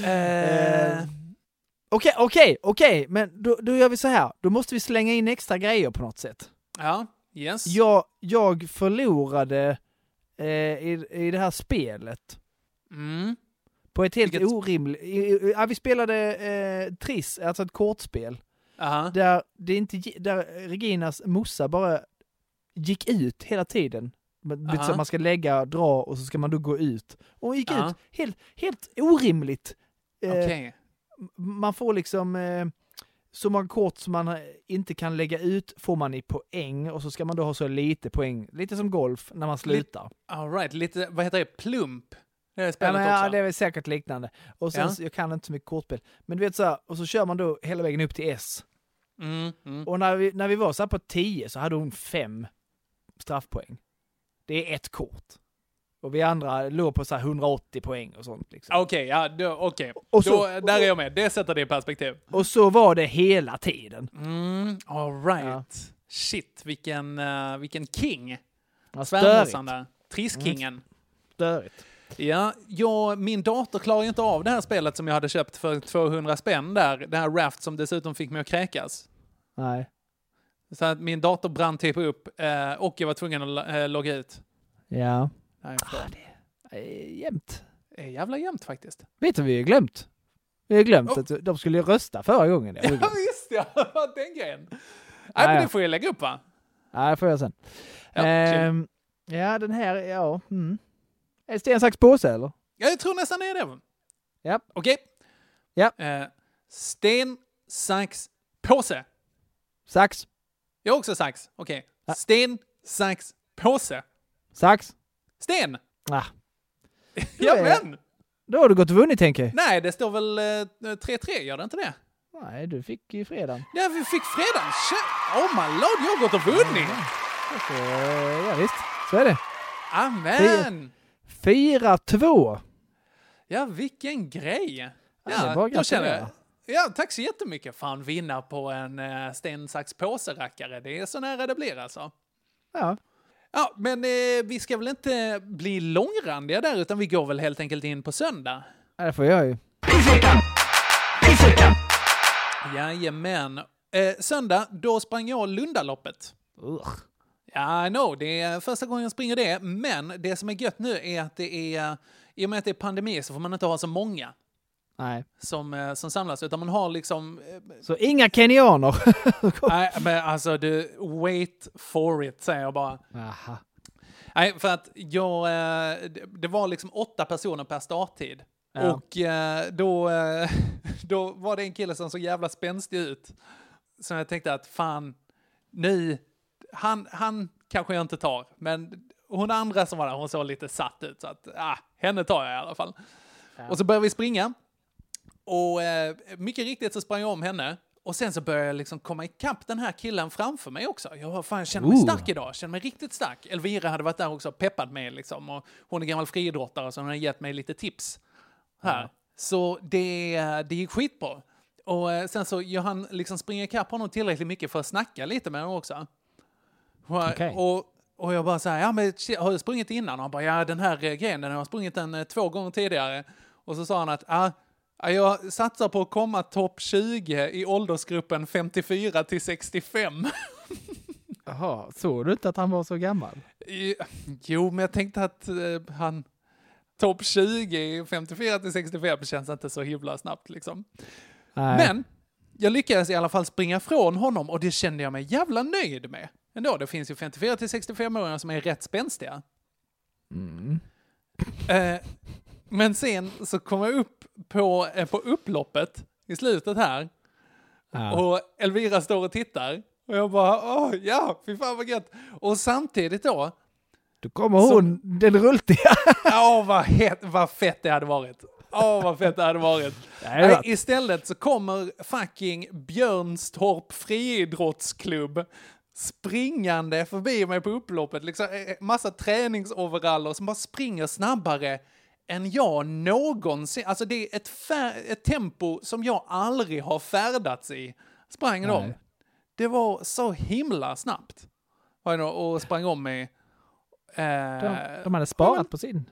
Eh, Okej, okej, okej, men då, då gör vi så här. Då måste vi slänga in extra grejer på något sätt. Ja, yes. Jag, jag förlorade eh, i, i det här spelet. Mm. På ett helt Vilket- orimligt... Ja, vi spelade eh, Triss, alltså ett kortspel. Aha. Där, det inte, där Reginas morsa bara gick ut hela tiden. Så Aha. man ska lägga, dra och så ska man då gå ut. Och hon gick Ja. ut helt, helt orimligt. Eh. Man får liksom eh, så många kort som man inte kan lägga ut får man i poäng och så ska man då ha så lite poäng. Lite som golf när man slutar. All right, lite, vad heter det, plump? Det är Ja, men, ja, det är väl säkert liknande. Och sen, Ja. så- jag kan inte så mycket kortspel. Men du vet så här, och så kör man då hela vägen upp till S. Mm, mm. Och när vi, när vi var så här på 10 så hade hon fem straffpoäng. Det är ett kort. Och vi andra låg på så här 180 poäng och sånt. Liksom. Okej, ja, då. Och så- Då, där är jag med. Det sätter det i perspektiv. Och så var det hela tiden. Mm, all right. Shit, vilken, uh, vilken king. Ja, Svärmorsan störigt. där. Trisskingen. Störigt. Ja, jag, min dator klarar ju inte av det här spelet som jag hade köpt för 200 spänn där. Det här Raft som dessutom fick mig att kräkas. Nej. Så att min dator brann typ upp eh, och jag var tvungen att lo- eh, logga ut. Ja. Därifrån. Eh, Jämt. Det är jävla jämnt faktiskt. Vet du vi har glömt? Vi har glömt Oh. att de skulle rösta förra gången. Det Ja, visst ja. Den grejen. Nej, Ja, men ja. det får jag lägga upp va? Nej, det får jag sen. Ja, Ehm, ja, den här, ja. Mm. Är det sten, sax, påse eller? Jag tror nästan det är det. Ja. Okej. Ja. Eh, sten, sax, påse. Sax, Jag har också sax. Okej. Ja. Sten, sax, påse. sax. Sten! Ah, Ja, men! då har du gått och vunnit tänker jag. Nej, det står väl eh, 3-3, gör det inte det? Nej, du fick ju fredagen. Ja, vi fick fredagen. Oh my lord, jag har gått och vunnit! Eh, ja, visst, så är det. Amen! 4-2. Ja, vilken grej! Ja, känner jag... gratulera. Ja, tack så jättemycket. Fan, vinna på en uh, sten, sax, påse, rackare. Det är så nära det blir alltså. Ja. Ja, men eh, vi ska väl inte bli långrandiga där, utan vi går väl helt enkelt in på söndag. ja, det får jag ju. Jajamän. Eh, söndag, då sprang jag Lundaloppet. Ugh. Ja, I know, det är första gången jag springer det, men det som är gött nu är att det är, i och med att det är pandemi så får man inte ha så många Nej. som, eh, som samlas, utan man har liksom... eh, Så inga kenyaner. Nej, men alltså du, wait for it, säger jag bara. Aha. Nej, för att jag, eh, det- var liksom åtta personer per starttid. Ja. Och då, då var det en kille som såg jävla spänstig ut. Så jag tänkte att fan, nu, han, han kanske jag inte tar, men hon andra som var där, hon såg lite satt ut. Så att, ah, henne tar jag i alla fall. Och så började vi springa. Och eh, mycket riktigt så sprang jag om henne. Och sen så började jag liksom komma ikapp den här killen framför mig också. Jag fan, jag känner mig Ooh. stark idag, jag känner mig riktigt stark. Elvira hade varit där också och peppat mig liksom. Och hon är gammal friidrottare så hon har gett mig lite tips här. Så det, det gick skitbra. Och eh, sen så jag han liksom springa ikapp honom tillräckligt mycket för att snacka lite med honom också. Och, Okej. och, och jag bara så här, ja men har du sprungit innan? Och han bara, ja den här eh, grejen, den har jag sprungit den eh, två gånger tidigare. Och så sa han att, ja, ja, jag satsar på att komma topp 20 i åldersgruppen 54 till 65. Jaha, såg du inte att han var så gammal? Jo, men jag tänkte att eh, han topp 20 i 54 till 65 känns inte så himla snabbt liksom. Nej. Men jag lyckades i alla fall springa från honom och det kände jag mig jävla nöjd med. Ändå, det finns ju 54 till 65-åringar som är rätt spänstiga. Mm. Eh, men sen så kom jag upp på, eh, på upploppet i slutet här Ja. och Elvira står och tittar. Och jag bara, åh ja, fy fan vad gött. Och samtidigt då, Då kommer hon, den rultiga. Åh, vad, het, vad fett det hade varit. Åh, vad fett det hade varit. Nej, rätt. istället så kommer fucking Björnstorp friidrottsklubb springande förbi mig på upploppet. Liksom, eh, massa träningsoveraller som bara springer snabbare än jag någonsin. Alltså det är ett, ett tempo som jag aldrig har färdats i. Sprang de. Det var så himla snabbt. Och sprang om mig. Eh, De, de hade sparat på sin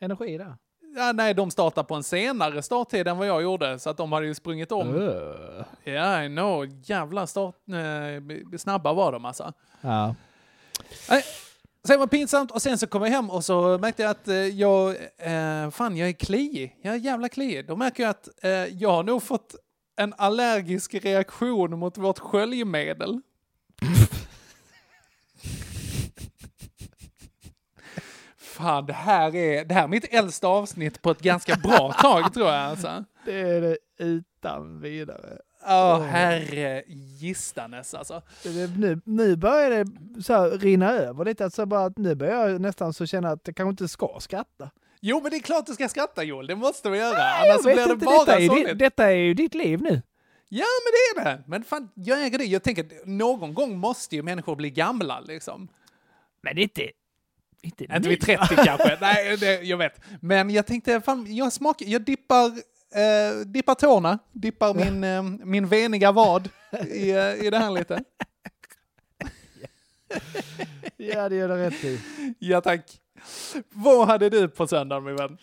energi där. Ja, nej, de startade på en senare starttid än vad jag gjorde, så att de hade ju sprungit om. Öh. Ja, I know. Jävla start, eh, snabba var de alltså. Ja. Nej, Sen var det pinsamt och sen så kom jag hem och så märkte jag att eh, jag, eh, fan jag är kliig. Jag är jävla kliig. Då märker jag att eh, jag har nog fått en allergisk reaktion mot vårt sköljmedel. fan, det här är, det här är mitt äldsta avsnitt på ett ganska bra tag tror jag. Alltså. Det är det utan vidare. Åh. herre gistanes alltså. Nu, nu börjar det så här rinna över lite. Alltså bara att nu börjar jag nästan så känna att jag kanske inte ska skratta. Jo, men det är klart du ska skratta Joel, det måste vi göra. Nej, Annars blir det inte, bara detta, är ju, sorgligt. di- detta är ju ditt liv nu. Ja, men det är det. Men fan, jag äger det. Jag tänker, att någon gång måste ju människor bli gamla liksom. Men inte... Inte, Inte vid 30 kanske. Nej, det, jag vet. Men jag tänkte, fan, jag smakar, jag dippar, eh, dippar tårna, dippar min, eh, min veniga vad i, eh, i det här lite. Ja, det gör du rätt i. Ja, tack. Vad hade du på söndagen, min vän?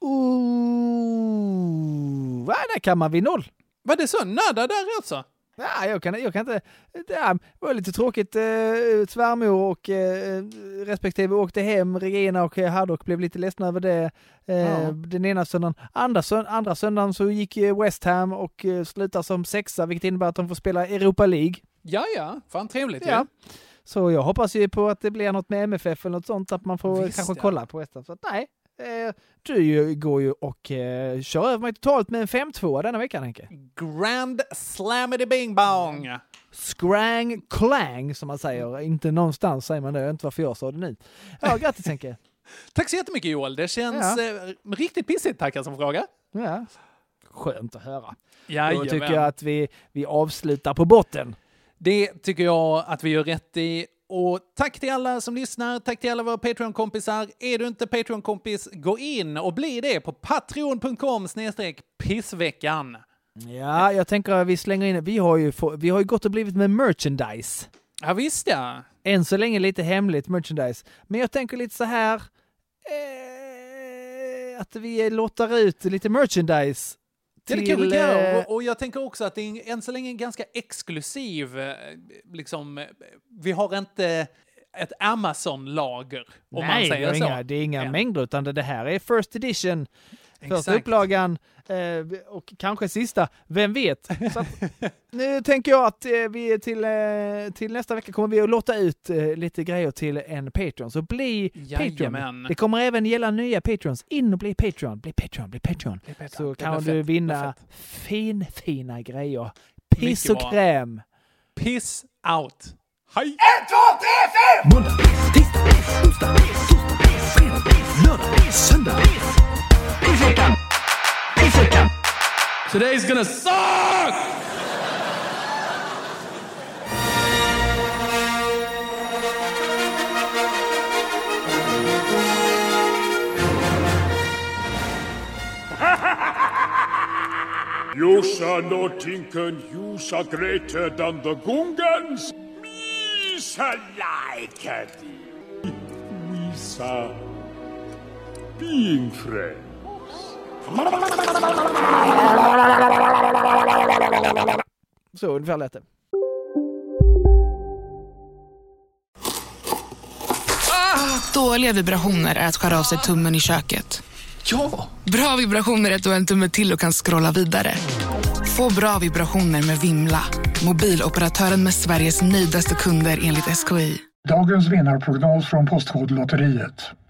Ooh, där kan man vid noll. Var det så? Nada där alltså? Ja, jag kan, jag kan inte... Det var lite tråkigt. Eh, svärmor och eh, respektive åkte hem. Regina och eh, Haddock blev lite ledsna över det. Eh, Ja. Den ena söndagen. Andra, andra söndagen så gick West Ham och eh, slutar som sexa, vilket innebär att de får spela Europa League. Ja, ja. Fan trevligt Ja. ju. Så jag hoppas ju på att det blir något med MFF eller något sånt, att man får Visst, kanske ja. kolla på West Ham. Så nej, eh, du går ju och eh, kör över mig totalt med en 5-2 denna veckan Henke. Grand slamity bing bong. Scrang clang som man säger. Inte någonstans säger man det, jag vet inte varför jag sa det nu. Ja, grattis Henke. Tack så jättemycket Joel. Det känns eh, riktigt pissigt, tackar som fråga. Ja. Skönt att höra. Jajamän. Då tycker jag att vi, vi avslutar på botten. Det tycker jag att vi gör rätt i. Och tack till alla som lyssnar, tack till alla våra Patreon-kompisar. Är du inte Patreon-kompis, gå in och bli det på patreon.com pissveckan. Ja, jag tänker att vi slänger in, vi har ju, få, vi har ju gått och blivit med merchandise. Ja visst ja. Än så länge lite hemligt merchandise. Men jag tänker lite så här, eh, att vi lottar ut lite merchandise. Ja, det till, kanske kan Och- Och jag tänker också att det är än så länge en ganska exklusiv, eh, liksom, eh, vi har inte ett Amazon-lager, om man Nej, säger det är så. inga, det är inga Än. mängder, utan det här är first edition. Första Exakt. upplagan eh, och kanske sista, vem vet? Så att, nu tänker jag att eh, vi till, eh, till nästa vecka kommer vi att låta ut eh, lite grejer till en Patreon. Så bli Patreon. Jajamän. Det kommer även gälla nya Patreons. In och bli Patreon, bli Patreon, bli Patreon. Är bättre. Så Det kan du fett. Vinna fin, fina grejer. Piss Mycket och bra. kräm. Piss out. Hej! En, två, tre, fyra! Måndag, tisdag, onsdag, torsdag, fredag, Pissveckan! Pissveckan! Today's gonna suck! You shall not tinken, you shall greater than the Gungans. We shall like it. We shall being friends. Så ungefär lät det. Dåliga vibrationer är att skära av sig tummen i köket. Ja! Bra vibrationer är att du har en tumme till och kan scrolla vidare. Få bra vibrationer med Vimla. Mobiloperatören med Sveriges nöjdaste kunder enligt SKI. Dagens vinnarprognos från Postkodlotteriet.